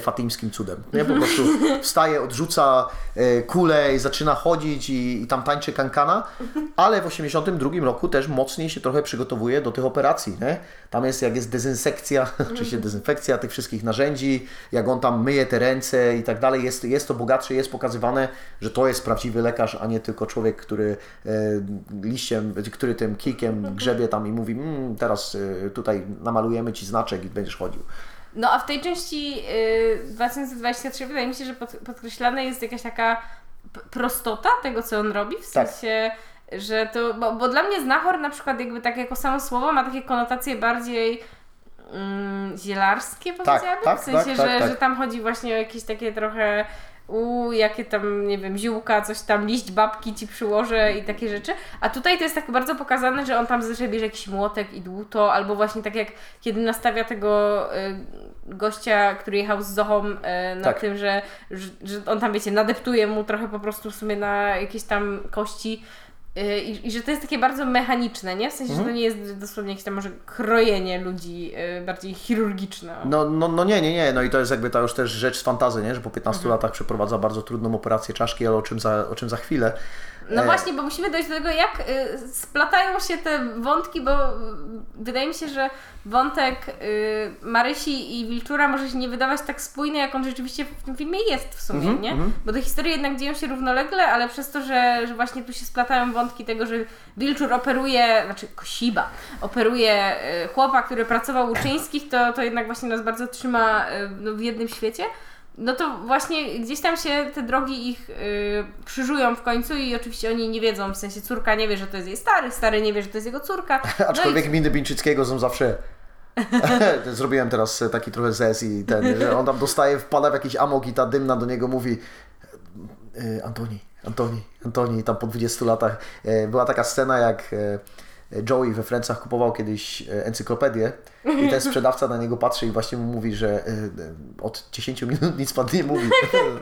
fatimskim cudem. Nie? Po prostu [LAUGHS] wstaje, odrzuca e, kulę i zaczyna chodzić i, i tam tańczy kankana, ale w 82 roku też mocniej się trochę przygotowuje do tych operacji. Nie? Tam jest, jak jest dezynsekcja, [LAUGHS] oczywiście dezynfekcja tych wszystkich narzędzi, jak on tam myje te ręce i tak dalej, jest, jest to bogatsze, jest pokazywane, że to jest prawdziwy lekarz, a nie tylko człowiek, który e, liściem, który tym kikiem grzebie tam i mówi, mmm, teraz e, tutaj namalujemy Ci znaczek i będziesz chodził. No a w tej części y, 2023 wydaje mi się, że pod, podkreślana jest jakaś taka prostota tego, co on robi, w Tak. sensie, że to, bo, bo dla mnie znachor na przykład jakby tak jako samo słowo ma takie konotacje bardziej mm, zielarskie powiedziałabym, tak, w sensie, tak, że, tak, tak. że tam chodzi właśnie o jakieś takie trochę u jakie tam, nie wiem, ziółka, coś tam, liść babki ci przyłożę i takie rzeczy. A tutaj to jest tak bardzo pokazane, że on tam zazwyczaj bierze jakiś młotek i dłuto, albo właśnie tak jak kiedy nastawia tego y, gościa, który jechał z Zochą y, na Tak. tym, że, że, że on tam, wiecie, nadeptuje mu trochę po prostu w sumie na jakieś tam kości. Y, i, i że to jest takie bardzo mechaniczne, nie? W sensie, że to nie jest dosłownie jakieś tam może krojenie ludzi y, bardziej chirurgiczne. No, no, no nie, nie, nie. No i to jest jakby ta już też rzecz z fantazy, nie? Że po 15 latach przeprowadza bardzo trudną operację czaszki, ale o czym za, o czym za chwilę. No E, właśnie, bo musimy dojść do tego, jak y, splatają się te wątki, bo y, wydaje mi się, że wątek y, Marysi i Wilczura może się nie wydawać tak spójny, jak on rzeczywiście w tym filmie jest w sumie, Mhm, nie? mhm. Bo te historie jednak dzieją się równolegle, ale przez to, że, że właśnie tu się splatają wątki tego, że Wilczur operuje, znaczy Kosiba, operuje y, chłopa, który pracował u Czyńskich, to, to jednak właśnie nas bardzo trzyma no, w jednym świecie. No to właśnie gdzieś tam się te drogi ich y, krzyżują w końcu i oczywiście oni nie wiedzą, w sensie córka nie wie, że to jest jej stary, stary nie wie, że to jest jego córka. [LAUGHS] No Aczkolwiek i, miny Bińczyckiego są zawsze. [LAUGHS] [LAUGHS] Zrobiłem teraz taki trochę zes i ten, że on tam dostaje, wpada w jakiś amok i ta dymna do niego mówi e, Antoni, Antoni, Antoni, tam po 20 latach. E, Była taka scena, jak e, Joey we Friendsach kupował kiedyś e, encyklopedię i ten sprzedawca na niego patrzy i właśnie mu mówi, że e, e, od 10 minut nic pan nie mówi.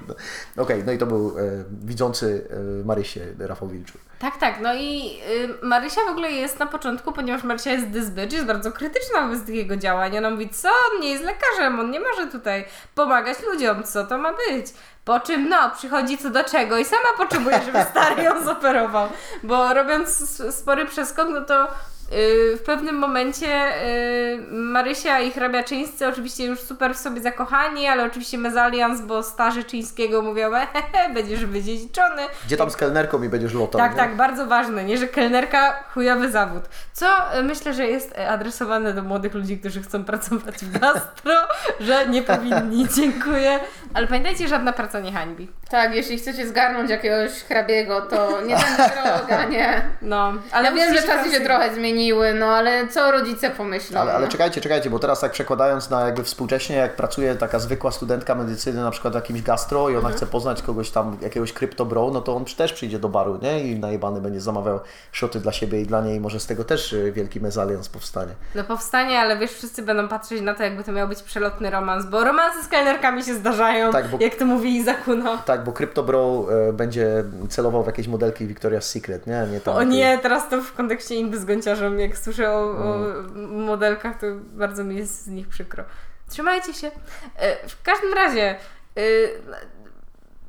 [LAUGHS] Okej, no i to był widzący Marysię Rafał Wilczur. tak, tak. No i y, Marysia w ogóle jest na początku, ponieważ Marysia jest dysbycz, jest bardzo krytyczna wobec takiego działania. Ona mówi, co? On nie jest lekarzem, on nie może tutaj pomagać ludziom, co to ma być? Po czym, no, przychodzi co do czego i sama potrzebuje, żeby [LAUGHS] stary ją zoperował. Bo robiąc spory przeskok, no to y, w pewnym momencie y, Marysia i hrabia Czyńscy oczywiście już super w sobie zakochani, ale oczywiście mezalians, bo starzy Czyńskiego mówią, hehe, będziesz wydziedziczony. Gdzie tam z kelnerką i będziesz lotał? Tak, nie? tak, bardzo ważne, nie, że kelnerka chujowy zawód. Co y, myślę, że jest y, adresowane do młodych ludzi, którzy chcą pracować w gastro, że nie powinni, [LAUGHS] dziękuję. Ale pamiętajcie, żadna praca nie hańbi. Tak, jeśli chcecie zgarnąć jakiegoś hrabiego, to nie ten [LAUGHS] droga, nie. No, ale Ja wiem, że czasy się trochę zmieniły, no ale co rodzice pomyślą? Ale, ale no? czekajcie, czekajcie, bo teraz tak przekładając na jakby współcześnie, jak pracuje taka zwykła studentka medycyny na przykład w jakimś gastro i ona Mhm. chce poznać kogoś tam, jakiegoś kryptobro, no to on też przyjdzie do baru, nie? I najebany będzie zamawiał szoty dla siebie i dla niej, może z tego też y, wielki mezalians powstanie. No powstanie, ale wiesz, wszyscy będą patrzeć na to, jakby to miał być przelotny romans, bo romanse z kelnerkami się zdarzają, Tak, bo- jak to mówi Izakuno. Tak, bo kryptobro y, będzie celował w jakieś modelki Victoria's Secret, nie? nie tam O nie, teraz to w kontekście Indy z gąciarzem, jak słyszę o, o Mm. modelkach, to bardzo mi jest z nich przykro. Trzymajcie się. E, W każdym razie e,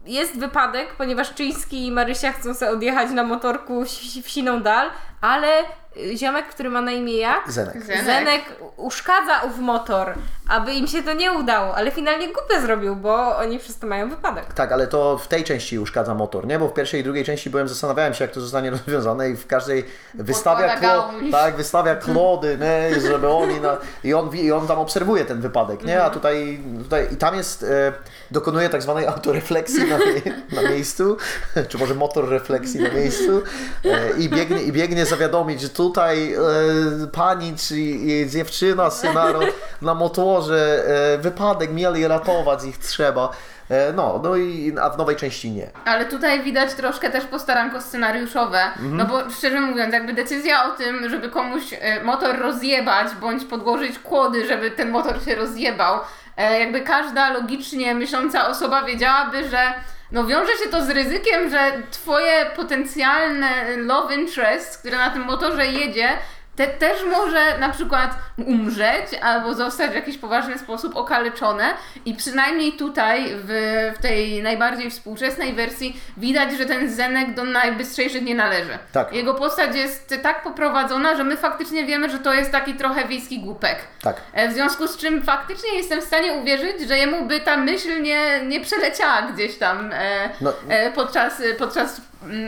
jest wypadek, ponieważ Czyński i Marysia chcą sobie odjechać na motorku w siną dal, ale e, ziomek, który ma na imię jak? Zenek. Zenek. Zenek uszkadza ów motor, aby im się to nie udało, ale finalnie głupie zrobił, bo oni przez to mają wypadek. Tak, ale to w tej części uszkadza motor, nie? Bo w pierwszej i drugiej części byłem, zastanawiałem się, jak to zostanie rozwiązane i w każdej wystawia, klo, tak, wystawia klody, nie? żeby oni na, i, on, i on tam obserwuje ten wypadek, nie? A Mhm. tutaj, tutaj i tam jest, e, dokonuje tak zwanej autorefleksji na, na miejscu, czy może motor refleksji na miejscu e, i, biegnie, i biegnie zawiadomić, że tutaj e, pani czy jej dziewczyna, syna ro- na motorze, e, wypadek, mieli ratować ich trzeba. E, No, no i a w nowej części nie. Ale tutaj widać troszkę też postaranko scenariuszowe, Mhm. no bo szczerze mówiąc, jakby decyzja o tym, żeby komuś e, motor rozjebać, bądź podłożyć kłody, żeby ten motor się rozjebał, e, jakby każda logicznie myśląca osoba wiedziałaby, że no wiąże się to z ryzykiem, że twoje potencjalne love interest, które na tym motorze jedzie, te też może na przykład umrzeć albo zostać w jakiś poważny sposób okaleczone i przynajmniej tutaj w, w tej najbardziej współczesnej wersji widać, że ten Zenek do najbystrzejszych nie należy. Tak. Jego postać jest tak poprowadzona, że my faktycznie wiemy, że to jest taki trochę wiejski głupek. Tak. E, W związku z czym faktycznie jestem w stanie uwierzyć, że jemu by ta myśl nie, nie przeleciała gdzieś tam e, No. e, podczas, podczas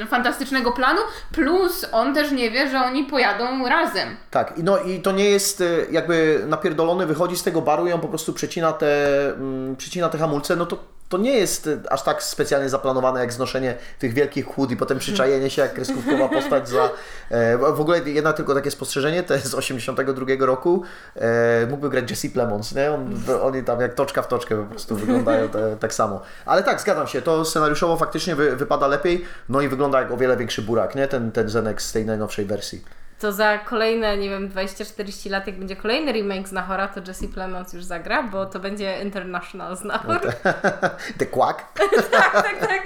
fantastycznego planu. Plus on też nie wie, że oni pojadą razem. Tak, no i to nie jest e, jakby napierdolony, wychodzi z tego baru i on po prostu przecina te, mm, przecina te hamulce, no to to nie jest e, aż tak specjalnie zaplanowane jak znoszenie tych wielkich chłód i potem przyczajenie się jak kreskówkowa postać za... E, w ogóle jedno tylko takie spostrzeżenie, to jest z 82 roku, e, mógłby grać Jesse Plemons, nie? On, oni tam jak toczka w toczkę po prostu wyglądają te, tak samo. Ale tak, zgadzam się, to scenariuszowo faktycznie wy, wypada lepiej, no i wygląda jak o wiele większy burak, nie? Ten, ten Zenek z tej najnowszej wersji. To za kolejne, nie wiem, 20-40 lat, jak będzie kolejny remake Znachora, to Jesse Plemons już zagra, bo to będzie International Znachor. [LAUGHS] The Quack. [LAUGHS] tak, tak, tak.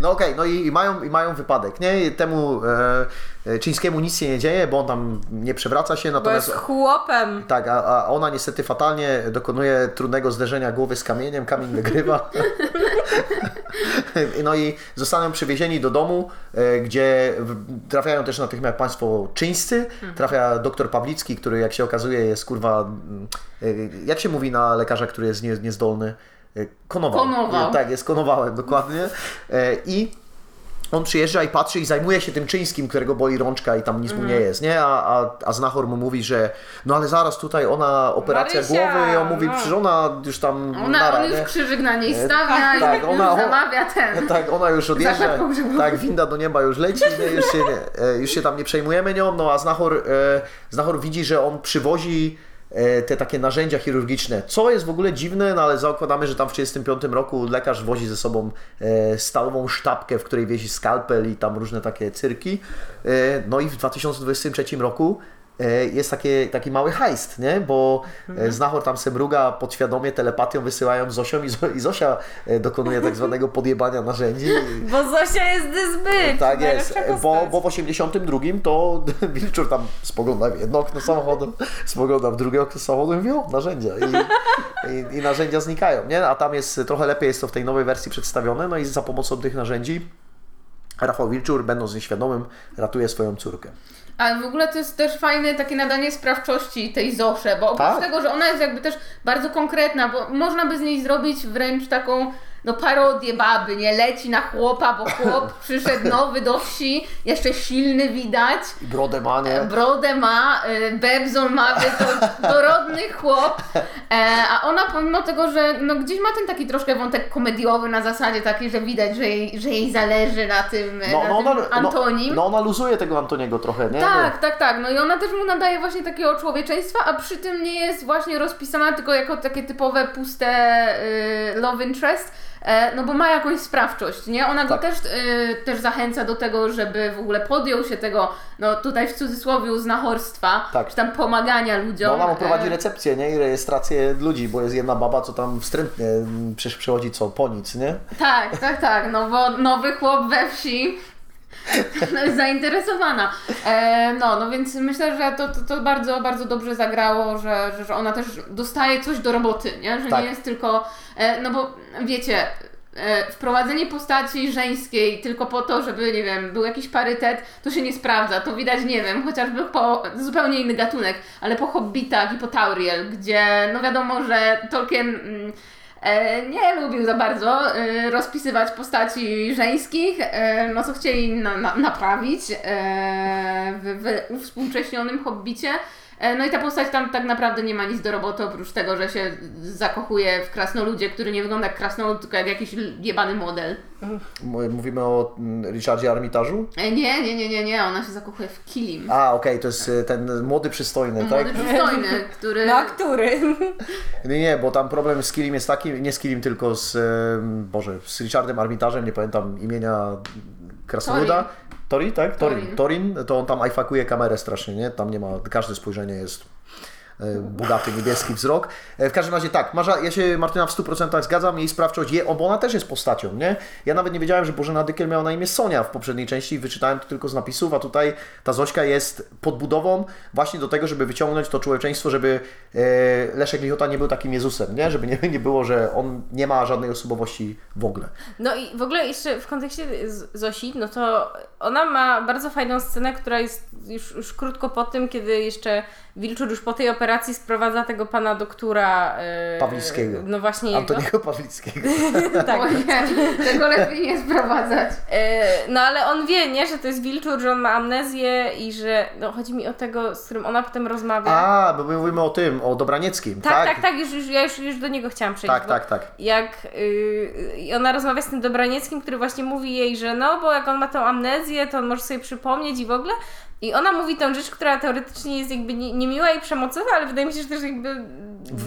No okej, no i, i, mają, i mają wypadek, nie? Temu e, Czyńskiemu nic się nie dzieje, bo on tam nie przewraca się, Bo natomiast... jest chłopem. Tak, a, a ona niestety fatalnie dokonuje trudnego zderzenia głowy z kamieniem, kamień wygrywa. [LAUGHS] no i zostaną przywiezieni do domu, e, gdzie trafiają też natychmiast państwo czyńscy. Trafia doktor Pawlicki, który jak się okazuje jest kurwa... mm, e, Jak się mówi na lekarza, który jest nie, niezdolny? E, Konował. Konował. Tak, jest konowałem, dokładnie. E, I on przyjeżdża i patrzy i zajmuje się tym czyńskim, którego boli rączka i tam nic mu nie Mhm. jest, nie? A, a, a znachor mu mówi, że no ale zaraz tutaj ona, operacja Marysia, głowy i on mówi, no. przecież ona już tam Ona, nara, on już nie? krzyżyk na niej stawia tak, i ona- już zamawia ten. [LAUGHS] Tak, ona już [LAUGHS] odjeżdża, tak, winda do nieba już leci, nie, już, się, nie, e, już się tam nie przejmujemy nią, no a Znachor, e, Znachor widzi, że on przywozi te takie narzędzia chirurgiczne, co jest w ogóle dziwne, no ale zakładamy, że tam w 1935 roku lekarz wozi ze sobą e, stalową sztabkę, w której wiesi skalpel i tam różne takie cyrki, e, no i w 2023 roku e, jest takie, taki mały heist, nie? Bo e, Znachor tam se mruga podświadomie telepatią wysyłają Zosią i, Zo- i Zosia e, dokonuje tak zwanego [LAUGHS] podjebania narzędzi. Bo Zosia jest zbyt. Tak jest, bo, bo w 82 to [LAUGHS] Wilczur tam spogląda w jedno okno samochodu, spogląda w drugie okno samochodu i mówi, o, narzędzia. I, i, I narzędzia znikają, nie? A tam jest, trochę lepiej jest to w tej nowej wersji przedstawione, no i za pomocą tych narzędzi Rafał Wilczur, będąc nieświadomym, ratuje swoją córkę. Ale w ogóle to jest też fajne takie nadanie sprawczości tej Zosze, bo oprócz Tak. tego, że ona jest jakby też bardzo konkretna, bo można by z niej zrobić wręcz taką no parodię baby, nie? Leci na chłopa, bo chłop [LAUGHS] przyszedł nowy do wsi, jeszcze silny widać, brodę ma, nie? brodę ma, y, bebzon ma, więc to dorodny chłop, e, a ona pomimo tego, że no gdzieś ma ten taki troszkę wątek komediowy na zasadzie taki, że widać, że jej, że jej zależy na tym, No, na no, tym ona, Antonim. no, no ona luzuje tego Antoniego trochę, nie? Tak, tak, tak. No i ona też mu nadaje właśnie takiego człowieczeństwa, a przy tym nie jest właśnie rozpisana tylko jako takie typowe puste y, love interest. E, no bo ma jakąś sprawczość, nie? Ona go Tak. też, y, też zachęca do tego, żeby w ogóle podjął się tego, no tutaj w cudzysłowie znachorstwa, Tak. czy tam pomagania ludziom. No ona mu prowadzi E, recepcję, nie? I rejestrację ludzi, bo jest jedna baba, co tam wstrętnie mm, przecież przychodzi co, po nic, nie? Tak, tak, tak. No bo nowy chłop we wsi. Zainteresowana. E, no, no więc myślę, że to, to, to bardzo, bardzo dobrze zagrało, że, że, ona też dostaje coś do roboty, nie? Że Tak. nie jest tylko. E, no bo wiecie. e, Wprowadzenie postaci żeńskiej tylko po to, żeby, nie wiem, był jakiś parytet, to się nie sprawdza. To widać, nie wiem, chociażby po zupełnie inny gatunek, ale po Hobbitach i po Tauriel, gdzie, no wiadomo, że Tolkien mm, nie lubił za bardzo e, rozpisywać postaci żeńskich, e, no co chcieli na, na, naprawić e, w, w uwspółcześnionym Hobbicie. E, No i ta postać tam tak naprawdę nie ma nic do roboty, oprócz tego, że się zakochuje w krasnoludzie, który nie wygląda jak krasnolud, tylko jak jakiś jebany model. Mówimy o mm, Richardzie Armitażu? E, Nie, nie, nie, nie, nie, ona się zakochuje w Kilim. A, okej, to jest y, ten młody przystojny, tak? Młody przystojny, [LAUGHS] który... No a który? Nie, nie, bo tam problem z Kilim jest taki, nie z Kilim, tylko z, Boże, z Richardem Armitażem, nie pamiętam imienia krasnoluda. Tori, tak? Torin. Torin. To on tam ajfakuje kamerę strasznie, nie? Tam nie ma, każde spojrzenie jest bogaty niebieski wzrok. E, W każdym razie tak, Marza, ja się Martyna w 100% zgadzam, jej sprawczość, je, bo ona też jest postacią, nie? Ja nawet nie wiedziałem, że Bożena Dykiel miała na imię Sonia w poprzedniej części, wyczytałem to tylko z napisów, a tutaj ta Zośka jest podbudową właśnie do tego, żeby wyciągnąć to człowieczeństwo, żeby e, Leszek Lichota nie był takim Jezusem, nie? Żeby nie, nie było, że on nie ma żadnej osobowości w ogóle. No i w ogóle jeszcze w kontekście Zosi, no to ona ma bardzo fajną scenę, która jest już, już krótko po tym, kiedy jeszcze Wilczur już po tej operacji sprowadza tego pana doktora e, Pawlickiego. No właśnie jego. Antoniego Pawlickiego. [LAUGHS] tak. O nie, tego lepiej nie sprowadzać. E, no ale on wie, nie, że to jest Wilczur, że on ma amnezję i że, no chodzi mi o tego, z którym ona potem rozmawia. A, bo my mówimy o tym, o Dobranieckim, tak, tak? tak, tak, już, już, ja już, już do niego chciałam przejść. Tak, tak, tak. Jak yy, i ona rozmawia z tym Dobranieckim, który właśnie mówi jej, że no, bo jak on ma tą amnezję, to on może sobie przypomnieć i w ogóle. I ona mówi tą rzecz, która teoretycznie jest jakby nie- niemiła i przemocowa, ale wydaje mi się, że też jakby.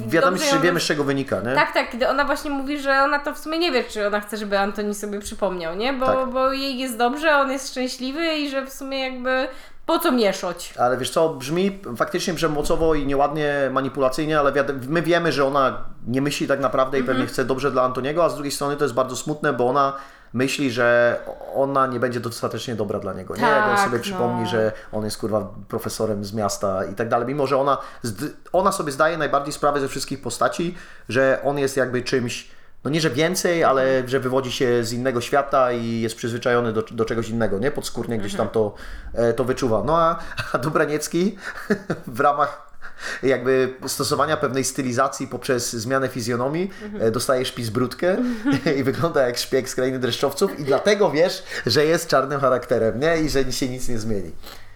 Wiadomo, ją- wiemy z czego wynika, nie? Tak, tak, kiedy ona właśnie mówi, że ona to w sumie nie wie, czy ona chce, żeby Antoni sobie przypomniał, nie? Bo, Tak. bo jej jest dobrze, on jest szczęśliwy i że w sumie jakby po co mieszać? Ale wiesz co, brzmi faktycznie przemocowo i nieładnie manipulacyjnie, ale my wiemy, że ona nie myśli tak naprawdę i Mhm. pewnie chce dobrze dla Antoniego, a z drugiej strony to jest bardzo smutne, bo ona myśli, że ona nie będzie dostatecznie dobra dla niego. Nie, jak on Tak, sobie no. przypomni, że on jest kurwa profesorem z miasta i tak dalej. Mimo, że ona, ona sobie zdaje najbardziej sprawę ze wszystkich postaci, że on jest jakby czymś, no nie, że więcej, ale że wywodzi się z innego świata i jest przyzwyczajony do, do czegoś innego, nie? Podskórnie gdzieś tam to, e, to wyczuwa. No a, a Dobraniecki [LAUGHS] w ramach jakby stosowania pewnej stylizacji poprzez zmianę fizjonomii e, dostaje szpizbrudkę [LAUGHS] i wygląda jak szpieg z krainy dreszczowców i dlatego wiesz, że jest czarnym charakterem, nie? I że się nic nie zmieni.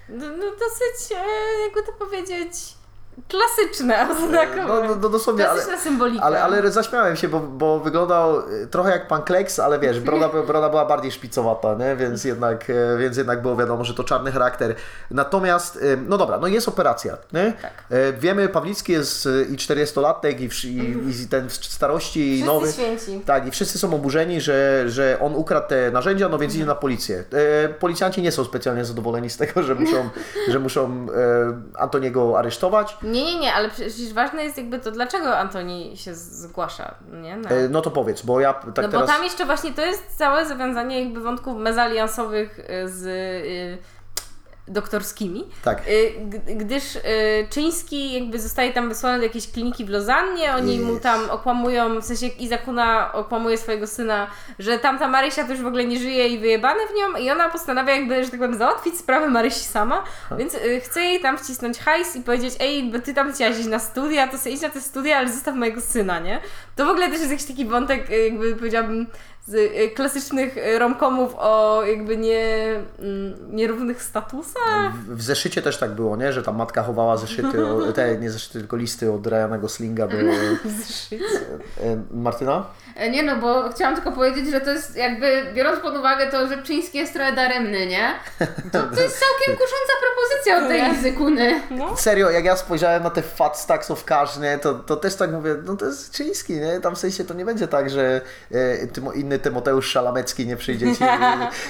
No, no dosyć, e, jakby to powiedzieć, klasyczne No, oznakowanie. no, no dosłownie, ale, Klasyczna symbolika. ale, ale zaśmiałem się, bo, bo wyglądał e, trochę jak pan Kleks, ale wiesz, [LAUGHS] broda, broda była bardziej szpicowata, nie? Więc, jednak, e, więc jednak było wiadomo, że to czarny charakter. Natomiast, e, no dobra, no jest operacja, nie? Tak. E, Wiemy, Pawlicki jest e, i 40-latek i, i, i ten w starości i Wszyscy nowy. święci. Tak, i wszyscy są oburzeni, że, że on ukradł te narzędzia, no więc idzie na policję. E, policjanci nie są specjalnie zadowoleni z tego, że muszą, [LAUGHS] że muszą e, Antoniego aresztować. Nie, nie, nie, ale przecież ważne jest jakby to, dlaczego Antoni się zgłasza, nie? Na... E, no to powiedz, bo ja tak no teraz... bo tam jeszcze właśnie to jest całe zawiązanie jakby wątków mezaliansowych y, z y, doktorskimi. Tak. Y, Gdyż y, Czyński jakby zostaje tam wysłany do jakiejś kliniki w Lozannie, oni mu Yes. tam okłamują, w sensie Izakuna okłamuje swojego syna, że tamta Marysia to już w ogóle nie żyje i wyjebane w nią i ona postanawia jakby, że tak powiem, załatwić sprawę Marysi sama, więc y, chce jej tam wcisnąć hajs i powiedzieć, ej, bo ty tam chciałaś iść na studia, to sobie idź na te studia, ale zostaw mojego syna, nie? To w ogóle też jest jakiś taki wątek, jakby powiedziałabym, z y, klasycznych y, romkomów o jakby nie, mm, nierównych statusach. W, w zeszycie też tak było, nie? Że tam matka chowała zeszyty, te nie zeszyty, tylko listy od Ryanego Slinga do [LAUGHS] Zszyć. e, Martyna. E, Nie no, bo chciałam tylko powiedzieć, że to jest jakby, biorąc pod uwagę to, że Czyński jest trochę daremny, nie? [LAUGHS] To, to jest całkiem kusząca propozycja od tej Nie. Izykuny. No. Serio, jak ja spojrzałem na te fat stacks of cash, nie? To, to też tak mówię, no to jest czyński, nie? Tam w sensie to nie będzie tak, że e, tymo, inny Tymoteusz Szalamecki nie przyjdzie ci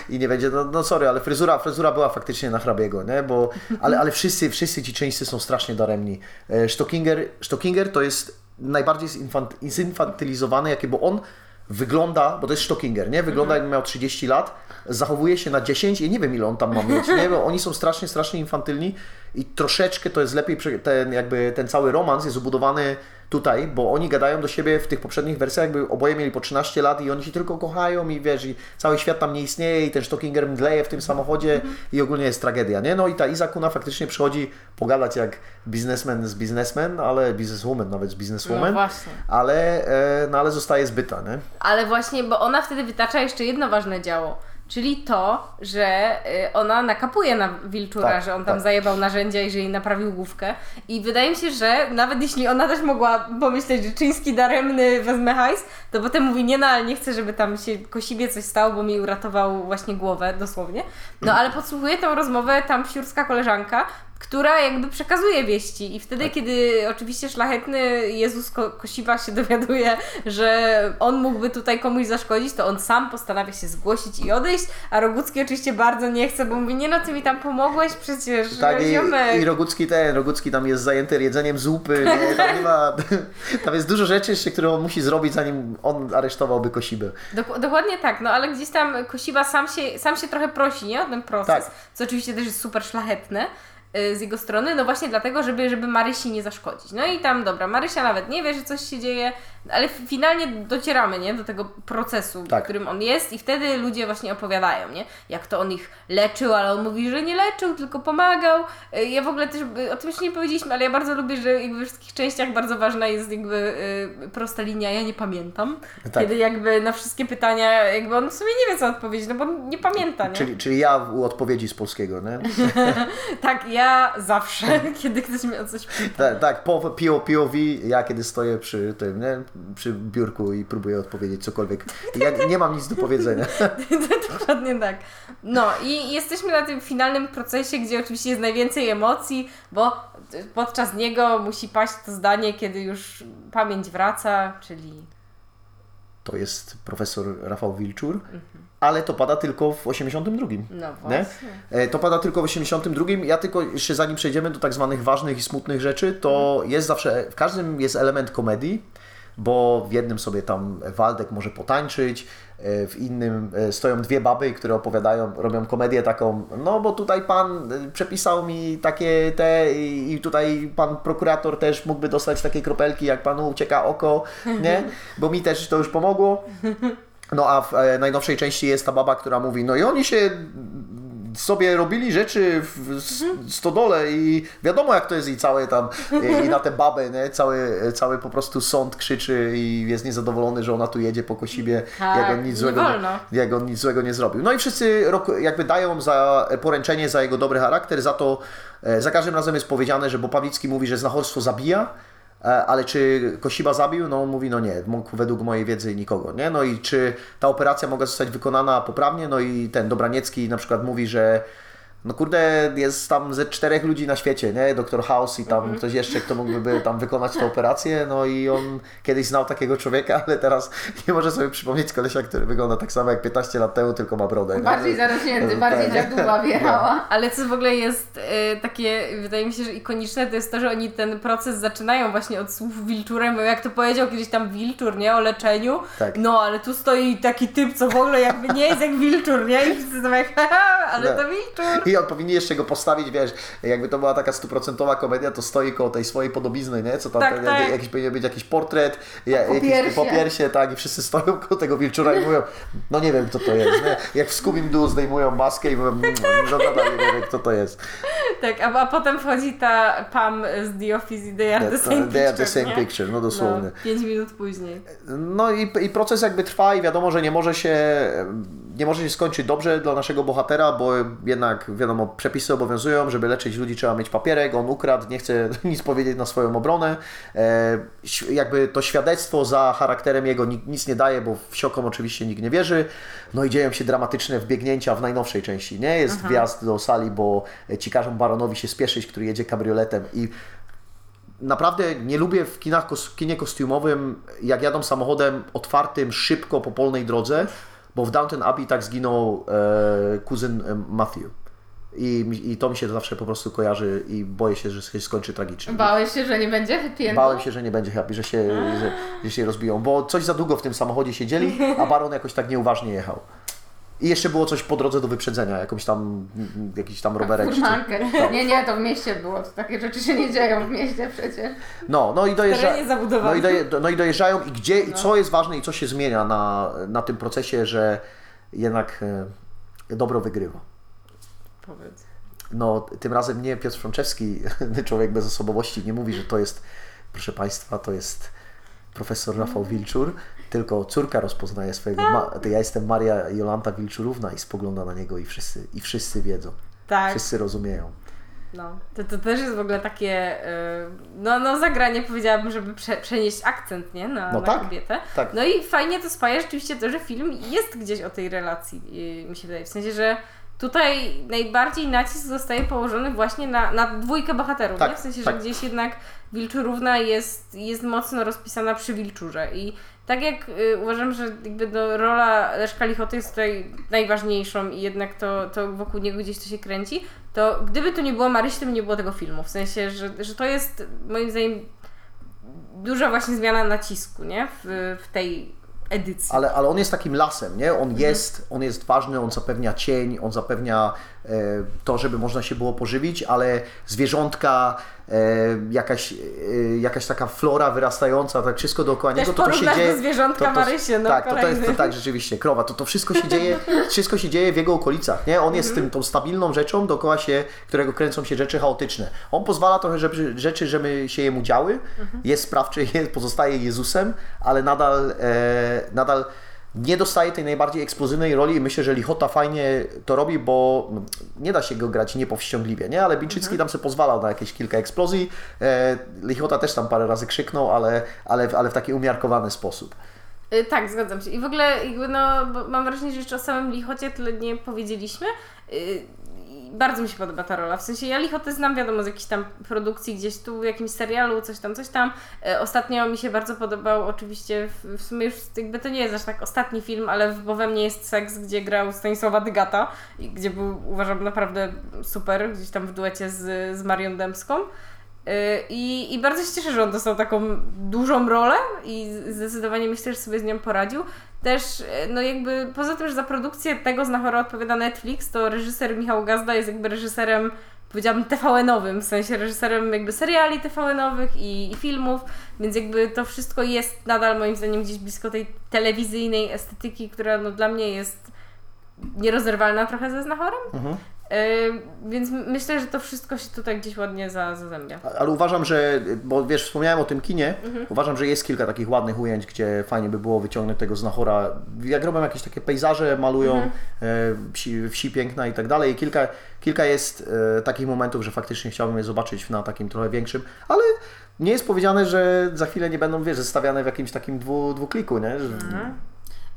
i, i nie będzie, no, no sorry, ale fryzura, fryzura była faktycznie na hrabiego, nie? Bo, ale, ale wszyscy, wszyscy ci czyńscy są strasznie daremni. E, Stockinger, Stockinger to jest najbardziej zinfant, zinfantylizowany, jakie, bo on wygląda, bo to jest Stockinger, nie? Wygląda jakby miał 30 lat, zachowuje się na 10 i nie wiem ile on tam ma mieć, nie? Bo oni są strasznie, strasznie infantylni i troszeczkę to jest lepiej, ten jakby ten cały romans jest zbudowany tutaj, bo oni gadają do siebie w tych poprzednich wersjach, jakby oboje mieli po 13 lat i oni się tylko kochają i wiesz, i cały świat tam nie istnieje i ten Stockinger mdleje w tym samochodzie i ogólnie jest tragedia, nie? No i ta Izakuna faktycznie przychodzi pogadać jak biznesmen z biznesmen, ale bizneswoman nawet z No bizneswoman, właśnie. ale, e, no ale zostaje zbyta, nie? Ale właśnie, bo ona wtedy wytacza jeszcze jedno ważne działo. Czyli to, że y, ona nakapuje na Wilczura, Tak, że on tam tak. zajebał narzędzia i że jej naprawił główkę. I wydaje mi się, że nawet jeśli ona też mogła pomyśleć, że Czyński daremny wezmę hajs, to potem mówi, nie no, ale nie chcę, żeby tam się Kosibie coś stało, bo mi uratował właśnie głowę, dosłownie. No ale podsłuchuje tę rozmowę tam siurska koleżanka, która jakby przekazuje wieści i wtedy, kiedy oczywiście szlachetny Jezus Ko- Kosiba się dowiaduje, że on mógłby tutaj komuś zaszkodzić, to on sam postanawia się zgłosić i odejść, a Rogucki oczywiście bardzo nie chce, bo mówi, nie no, ty mi tam pomogłeś przecież, Tak, i, ziomek. i Rogucki ten, Rogucki tam jest zajęty jedzeniem zupy, nie, tam [LAUGHS] nie ma, [LAUGHS] tam jest dużo rzeczy jeszcze, które on musi zrobić, zanim on aresztowałby Kosibę. Dok- dokładnie tak, no ale gdzieś tam Kosiba sam się, sam się trochę prosi, nie? O ten proces, Tak. co oczywiście też jest super szlachetne z jego strony, no właśnie dlatego, żeby, żeby Marysi nie zaszkodzić. No i tam, dobra, Marysia nawet nie wie, że coś się dzieje, ale finalnie docieramy, nie? Do tego procesu, Tak. w którym on jest i wtedy ludzie właśnie opowiadają, nie? Jak to on ich leczył, ale on mówi, że nie leczył, tylko pomagał. Y, Ja w ogóle też, y, o tym jeszcze nie powiedzieliśmy, ale ja bardzo lubię, że jakby we wszystkich częściach bardzo ważna jest jakby y, prosta linia, ja nie pamiętam. Tak. Kiedy jakby na wszystkie pytania, jakby on w sumie nie wie co odpowiedzieć, no bo nie pamięta, nie? Czyli, czyli ja u odpowiedzi z polskiego, nie? [LAUGHS] Tak, ja zawsze, [LAUGHS] kiedy ktoś mnie o coś pyta. Tak, tak po, PO, POV, ja kiedy stoję przy tym, nie? Przy biurku i próbuję odpowiedzieć cokolwiek. Ja nie mam nic do powiedzenia. [LAUGHS] Dokładnie tak. No i jesteśmy na tym finalnym procesie, gdzie oczywiście jest najwięcej emocji, bo podczas niego musi paść to zdanie, kiedy już pamięć wraca, czyli To jest profesor Rafał Wilczur, ale to pada tylko w 82. no Nie? właśnie. E, To pada tylko w 82. Ja tylko jeszcze zanim przejdziemy do tak zwanych ważnych i smutnych rzeczy, to jest zawsze, w każdym jest element komedii. bo w jednym sobie tam Waldek może potańczyć, e, w innym e, stoją dwie baby, które opowiadają, robią komedię taką, no bo tutaj pan przepisał mi takie te i i tutaj pan prokurator też mógłby dostać takie kropelki, jak panu ucieka oko, nie? [LAUGHS] Bo mi też to już pomogło. No a w e, najnowszej części jest ta baba, która mówi, no i oni się sobie robili rzeczy w s- stodole i wiadomo jak to jest i całe tam, i, na te baby, nie? Cały, cały po prostu sąd krzyczy i jest niezadowolony, że ona tu jedzie po Kosibie, Tak, jak on nic nie złego wolno. jak on nic złego nie zrobił. No i wszyscy jakby dają za poręczenie za jego dobry charakter, za to e, za każdym razem jest powiedziane, że bo Pawlicki mówi, że znachorstwo zabija, e, ale czy Kosiba zabił? No on mówi, no nie, mógł według mojej wiedzy nikogo, nie? No i czy ta operacja mogła zostać wykonana poprawnie? No i ten Dobraniecki na przykład mówi, że no kurde, jest tam ze czterech ludzi na świecie, nie? Doktor House i tam ktoś jeszcze, kto mógłby tam wykonać tę operację, no i on kiedyś znał takiego człowieka, ale teraz nie może sobie przypomnieć kolesia, który wygląda tak samo jak 15 lat temu, tylko ma brodę. nie? Bardziej zarośnięty, bardziej Tak. dziaduła [LAUGHS] wjechała. Ale co w ogóle jest e, takie, wydaje mi się, że ikoniczne, to jest to, że oni ten proces zaczynają właśnie od słów Wilczurem, bo jak to powiedział kiedyś tam Wilczur, nie? O leczeniu. Tak. No, ale tu stoi taki typ, co w ogóle jakby nie jest jak Wilczur, nie? I wszyscy są jak, [LAUGHS] ale No. to Wilczur. I on powinien jeszcze go postawić, wiesz, jakby to była taka stuprocentowa komedia, to stoi koło tej swojej podobizny, nie? Co tam, Tak, ten, tak. jakiś powinien być jakiś portret, ja, jakiś popiersie. tak, i wszyscy stoją koło tego wilczura i mówią, no nie wiem kto to jest, nie? Jak w Scooby-Doo zdejmują maskę i mówią, "Mm, no nadal nie wiem kto to jest. Tak, a, a potem wchodzi ta Pam z The Office i they are the same They are the picture, same picture, no dosłownie. No, pięć minut później. No i, i proces jakby trwa i wiadomo, że nie może się nie może się skończyć dobrze dla naszego bohatera, bo jednak wiadomo, przepisy obowiązują, żeby leczyć ludzi trzeba mieć papierek, on ukradł, nie chce [LAUGHS] nic powiedzieć na swoją obronę. E, jakby to świadectwo za charakterem jego ni- nic nie daje, bo w Siokom oczywiście nikt nie wierzy. No i dzieją się dramatyczne wbiegnięcia w najnowszej części, nie? Jest wjazd do sali, bo ci każą baronowi się spieszyć, który jedzie kabrioletem i naprawdę nie lubię w kinach, kinie kostiumowym, jak jadą samochodem otwartym szybko po polnej drodze, bo w Downton Abbey tak zginął e, kuzyn e, Matthew. I, I to mi się zawsze po prostu kojarzy i boję się, że się skończy tragicznie. Bałeś się, że nie będzie happy? Bałem się, że nie będzie happy, że się, że, że się rozbiją, bo coś za długo w tym samochodzie siedzieli, a Baron jakoś tak nieuważnie jechał. I jeszcze było coś po drodze do wyprzedzenia, jakąś tam, mm, jakiś tam rowerek. czy. Furmankę. Nie, nie, to w mieście było. To takie rzeczy się nie dzieją w mieście przecież. No, no i dojeżdża... terenie zabudowanym. No i, doje, no i dojeżdżają i gdzie, i co jest ważne i co się zmienia na, na tym procesie, że jednak e, dobro wygrywa. Powiedz. No, tym razem nie Piotr Frączewski, [LAUGHS] człowiek bez osobowości, nie mówi, że to jest, proszę Państwa, to jest profesor Rafał Wilczur, tylko córka rozpoznaje swojego, ma, to ja jestem Maria Jolanta Wilczurówna i spogląda na niego i wszyscy, i wszyscy wiedzą, Tak. wszyscy rozumieją. No, to, to też jest w ogóle takie, y, no, no zagranie powiedziałabym, żeby prze, przenieść akcent, nie, na, No na tak, kobietę. tak. No i fajnie to spaja rzeczywiście to, że film jest gdzieś o tej relacji, y, mi się wydaje, w sensie, że tutaj najbardziej nacisk zostaje położony właśnie na, na dwójkę bohaterów, Tak, nie? w sensie, tak. że gdzieś jednak Wilczurówna jest, jest mocno rozpisana przy Wilczurze i tak jak y, uważam, że jakby no, rola Leszka Lichoty jest tutaj najważniejszą i jednak to, to wokół niego gdzieś to się kręci, to gdyby tu nie było Marysi, to by nie było tego filmu. W sensie, że, że to jest moim zdaniem duża właśnie zmiana nacisku, nie? W, w tej edycji. Ale, ale on jest takim lasem, nie? On Mhm. jest, on jest ważny, on zapewnia cień, on zapewnia to, żeby można się było pożywić, ale zwierzątka, e, jakaś, e, jakaś taka flora wyrastająca, tak wszystko dookoła niego, to to się dzieje... do zwierzątka Marysię, no, tak, to, to jest to, tak, rzeczywiście, krowa, to, to wszystko się dzieje, [LAUGHS] wszystko się dzieje w jego okolicach, nie? On jest Mhm. tym, tą stabilną rzeczą, dookoła się, którego kręcą się rzeczy chaotyczne. On pozwala trochę żeby, rzeczy, żeby się jemu działy, Mhm. jest sprawczy, [LAUGHS] jest, pozostaje Jezusem, ale nadal, e, nadal nie dostaje tej najbardziej eksplozywnej roli i myślę, że Lichota fajnie to robi, bo no, nie da się go grać niepowściągliwie, nie? Ale Biczycki tam sobie pozwalał na jakieś kilka eksplozji. E, Lichota też tam parę razy krzyknął, ale, ale, ale w taki umiarkowany sposób. Y, Tak, zgadzam się. I w ogóle no, mam wrażenie, że jeszcze o samym Lichocie tyle nie powiedzieliśmy. Bardzo mi się podoba ta rola. W sensie ja Lichotę znam, wiadomo, z jakichś tam produkcji gdzieś tu, w jakimś serialu, coś tam, coś tam. Y, Ostatnio mi się bardzo podobał, oczywiście, w, w sumie już jakby to nie jest aż tak ostatni film, ale w Bo we mnie jest seks, gdzie grał Stanisława Dygata, gdzie był, uważam, naprawdę super, gdzieś tam w duecie z, z Marią Dębską. Y, I, I bardzo się cieszę, że on dostał taką dużą rolę i zdecydowanie myślę, że sobie z nią poradził. Też, no jakby poza tym, że za produkcję tego znachora odpowiada Netflix, to reżyser Michał Gazda jest jakby reżyserem, powiedziałabym TVN-owym, w sensie reżyserem jakby seriali TVN-owych i, i filmów, więc jakby to wszystko jest nadal moim zdaniem gdzieś blisko tej telewizyjnej estetyki, która no dla mnie jest nierozerwalna trochę ze znachorem. Mhm. Więc myślę, że to wszystko się tutaj gdzieś ładnie za, zazębia. Ale uważam, że, bo wiesz, wspomniałem o tym kinie, uważam, że jest kilka takich ładnych ujęć, gdzie fajnie by było wyciągnąć tego znachora. Jak robią jakieś takie pejzaże, malują e, wsi, wsi piękna i tak dalej. I kilka, kilka jest e, takich momentów, że faktycznie chciałbym je zobaczyć na takim trochę większym, ale nie jest powiedziane, że za chwilę nie będą, wiesz, zestawiane w jakimś takim dwu, dwukliku, nie? Że,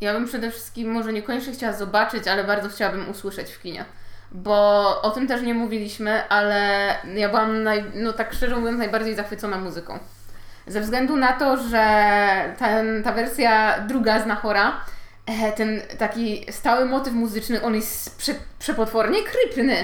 Ja bym przede wszystkim może niekoniecznie chciała zobaczyć, ale bardzo chciałabym usłyszeć w kinie. Bo o tym też nie mówiliśmy, ale ja byłam, naj, no tak szczerze mówiąc, najbardziej zachwycona muzyką. Ze względu na to, że ten, ta wersja druga z Nachora, e, ten taki stały motyw muzyczny, on jest prze, przepotwornie krypny.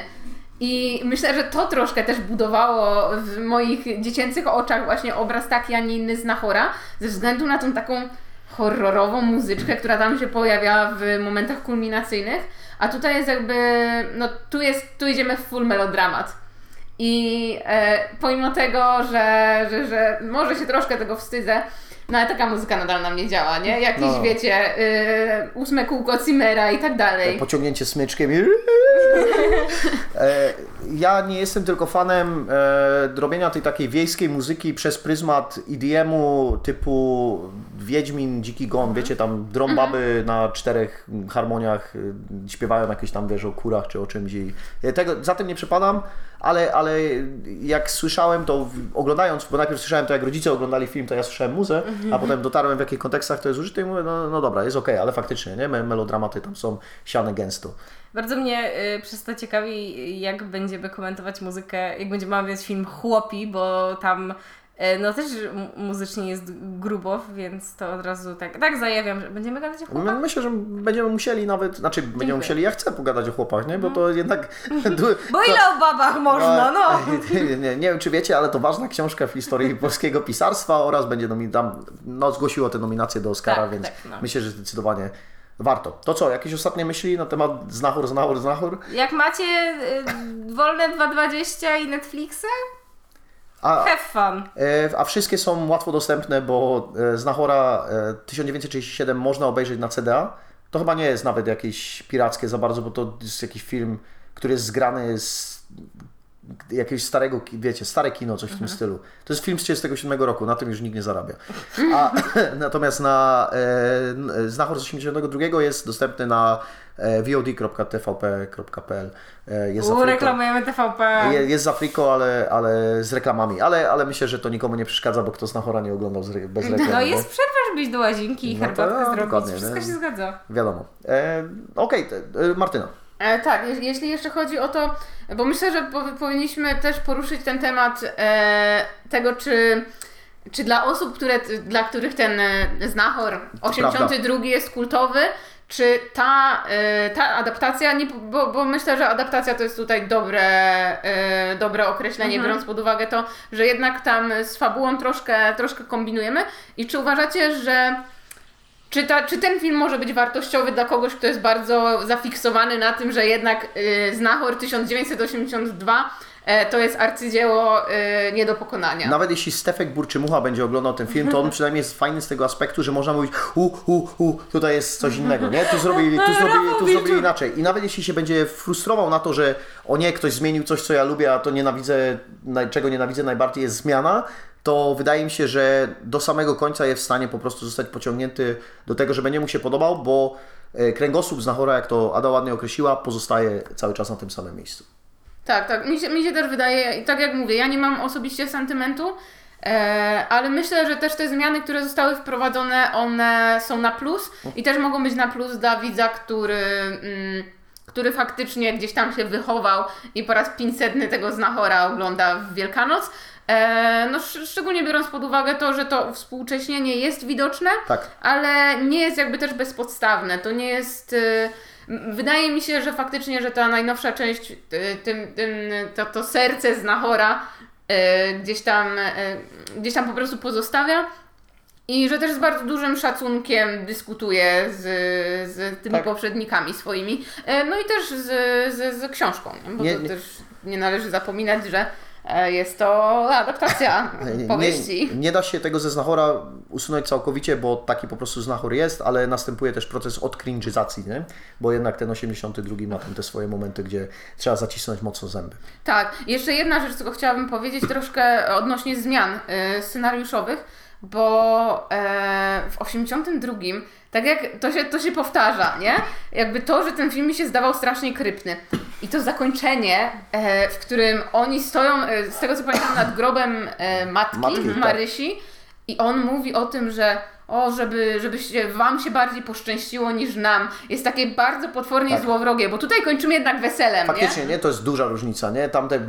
I myślę, że to troszkę też budowało w moich dziecięcych oczach właśnie obraz taki, a nie inny z Nachora, ze względu na tą taką horrorową muzyczkę, która tam się pojawia w momentach kulminacyjnych, a tutaj jest jakby, no tu jest, tu idziemy w full melodramat. I e, pomimo tego, że, że, że może się troszkę tego wstydzę, no ale taka muzyka nadal na mnie działa, nie? Jakieś, No. wiecie, y, ósme kółko Cimmera i tak dalej. pociągnięcie smyczkiem i... E, Ja nie jestem tylko fanem e, robienia tej takiej wiejskiej muzyki przez pryzmat EDM-u typu Wiedźmin, Dziki Gon, wiecie, tam drąbaby na czterech harmoniach y, śpiewają jakieś tam, wiesz, o kurach czy o czymś i tego, za tym nie przepadam, ale, ale jak słyszałem to oglądając, bo najpierw słyszałem to jak rodzice oglądali film, to ja słyszałem muzę, a potem dotarłem w jakich kontekstach to jest użyte i mówię, no, no dobra, jest okej, ale faktycznie, nie, Me- melodramaty tam są siane gęsto. Bardzo mnie y, przez to ciekawi, jak będziemy komentować muzykę, jak będziemy omawiać film Chłopi, bo tam no też mu- muzycznie jest grubo, więc to od razu tak, tak zajawiam, że będziemy gadać o My- chłopach. Myślę, że będziemy musieli nawet, znaczy będziemy Dziękuję. musieli, ja chcę pogadać o chłopach, nie? Bo to jednak... [LAUGHS] Bo ile o babach można, no! [LAUGHS] Nie, nie, nie wiem, czy wiecie, ale to ważna książka w historii [LAUGHS] polskiego pisarstwa oraz będzie nomi- tam, no, zgłosiło te nominacje do Oscara, Tak, więc tak, no. myślę, że zdecydowanie warto. To co, jakieś ostatnie myśli na temat Znachor, Znachor, Znachor? Jak macie y, wolne 2.20 i Netflixa, A, have fun. e, a wszystkie są łatwo dostępne, bo e, Znachora e, 1937 można obejrzeć na CDA. To chyba nie jest nawet jakieś pirackie za bardzo, bo to jest jakiś film, który jest zgrany z jakiegoś starego, wiecie, stare kino, coś w tym stylu. To jest film z 1937 roku, na tym już nikt nie zarabia. A [LAUGHS] natomiast na e, n- Znachor z 82 jest dostępny na e, vod.tvp.pl. E, jest U, to- reklamujemy TVP. je- jest za friko, ale, ale z reklamami. Ale, ale myślę, że to nikomu nie przeszkadza, bo kto z Nachora nie oglądał z, bez reklamy. No jest przerwa, żeby iść do łazienki i No to herbatkę ja, zrobić. dokładnie, Wszystko się zgadza. Wiadomo. E, Okej, e, Martyna. E, tak, je- jeśli jeszcze chodzi o to, bo myślę, że po, powinniśmy też poruszyć ten temat e, tego, czy, czy dla osób, które, dla których ten e, Znachor 82 jest kultowy, czy ta, e, ta adaptacja, nie, bo, bo myślę, że adaptacja to jest tutaj dobre, e, dobre określenie, biorąc pod uwagę to, że jednak tam z fabułą troszkę, troszkę kombinujemy. I czy uważacie, że czy, ta, czy ten film może być wartościowy dla kogoś, kto jest bardzo zafiksowany na tym, że jednak y, Znachor 1982 e, to jest arcydzieło y, nie do pokonania? Nawet jeśli Stefek Burczymucha będzie oglądał ten film, to on przynajmniej jest fajny z tego aspektu, że można mówić u, u, u, tutaj jest coś innego, nie? Tu zrobili, tu [LAUGHS] zrobili, tu zrobili inaczej. I nawet jeśli się będzie frustrował na to, że o nie, ktoś zmienił coś, co ja lubię, a to nienawidzę, czego nienawidzę najbardziej jest zmiana, to wydaje mi się, że do samego końca jest w stanie po prostu zostać pociągnięty do tego, że będzie mu się podobał, bo e, kręgosłup Znachora, jak to Ada ładnie określiła, pozostaje cały czas na tym samym miejscu. Tak, tak. Mi się, mi się też wydaje, i tak jak mówię, ja nie mam osobiście sentymentu, e, ale myślę, że też te zmiany, które zostały wprowadzone, one są na plus i też mogą być na plus dla widza, który, mm, który faktycznie gdzieś tam się wychował i po raz 500 tego znachora ogląda w Wielkanoc. E, no, sz- szczególnie biorąc pod uwagę to, że to współcześnienie jest widoczne, Tak. ale nie jest jakby też bezpodstawne. To nie jest. y, Wydaje mi się, że faktycznie, że ta najnowsza część, y, tym, tym, to, to serce z Nahora e, gdzieś tam, gdzieś tam po prostu pozostawia. I że też z bardzo dużym szacunkiem dyskutuje z, z tymi Tak. poprzednikami swoimi. E, No i też z, z, z książką, bo Nie- to nie- też nie należy zapominać, że jest to adaptacja [LAUGHS] powieści. Nie, nie da się tego ze znachora usunąć całkowicie, bo taki po prostu znachor jest, ale następuje też proces odcringe'izacji, nie? Bo jednak ten 82 ma tam te swoje momenty, gdzie trzeba zacisnąć mocno zęby. Tak, jeszcze jedna rzecz, tylko chciałabym powiedzieć troszkę odnośnie zmian e, scenariuszowych, bo e, w 82, tak jak to się, to się powtarza, nie? Jakby to, że ten film mi się zdawał strasznie krypny. I to zakończenie, e, w którym oni stoją, e, z tego co pamiętam, nad grobem e, matki, tak. Marysi i on mówi o tym, że o, żeby, żeby się, wam się bardziej poszczęściło niż nam. Jest takie bardzo potwornie Tak. złowrogie, bo tutaj kończymy jednak weselem, nie? Faktycznie, nie? To jest duża różnica, nie? Tamte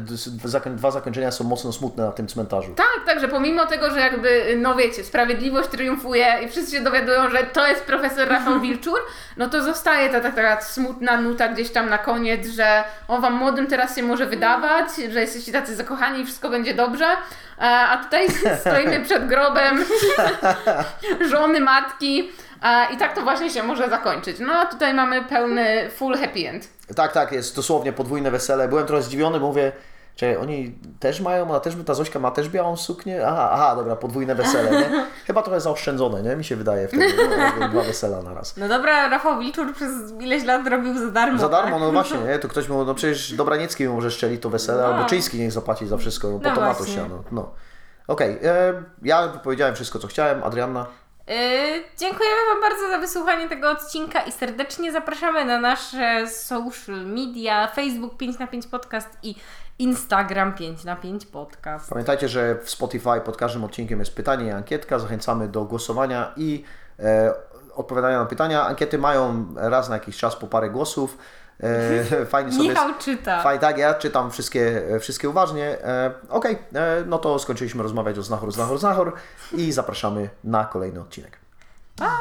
dwa zakończenia są mocno smutne na tym cmentarzu. Tak, także pomimo tego, że jakby, no wiecie, sprawiedliwość triumfuje i wszyscy się dowiadują, że to jest profesor Rafał [LAUGHS] Wilczur, no to zostaje ta, ta taka smutna nuta gdzieś tam na koniec, że o wam młodym teraz się może wydawać, że jesteście tacy zakochani i wszystko będzie dobrze, a tutaj stoimy [LAUGHS] przed grobem [LAUGHS] żony, matki e, i tak to właśnie się może zakończyć. No a tutaj mamy pełny full happy end. Tak, tak, jest dosłownie podwójne wesele. Byłem trochę zdziwiony, bo mówię, czy oni też mają, a też ta Zośka ma też białą suknię? Aha, aha, dobra, podwójne wesele, nie? [LAUGHS] Chyba trochę zaoszczędzone, nie? Mi się wydaje wtedy, no, [LAUGHS] dwa wesela na raz. No dobra, Rafał Wilczur przez ileś lat robił za darmo. Za darmo, tak? no właśnie, [LAUGHS] nie? To ktoś mu, no przecież Dobraniecki mu może szczeli to wesele, No. albo Czyński niech zapłaci za wszystko, no, po No to ma to siano. No. Okej, e, ja powiedziałem wszystko, co chciałem. Adrianna? Yy, dziękujemy Wam bardzo za wysłuchanie tego odcinka i serdecznie zapraszamy na nasze social media, Facebook 5 na 5 podcast i Instagram 5 na 5 podcast. Pamiętajcie, że w Spotify pod każdym odcinkiem jest pytanie i ankietka. Zachęcamy do głosowania i e, odpowiadania na pytania. Ankiety mają raz na jakiś czas po parę głosów. E, [LAUGHS] fajnie sobie. Michał czyta. Fajnie, tak, ja czytam wszystkie, e, wszystkie uważnie. E, Okej, e, no to skończyliśmy rozmawiać o Znachor, Znachor, Znachor i zapraszamy na kolejny odcinek. Pa!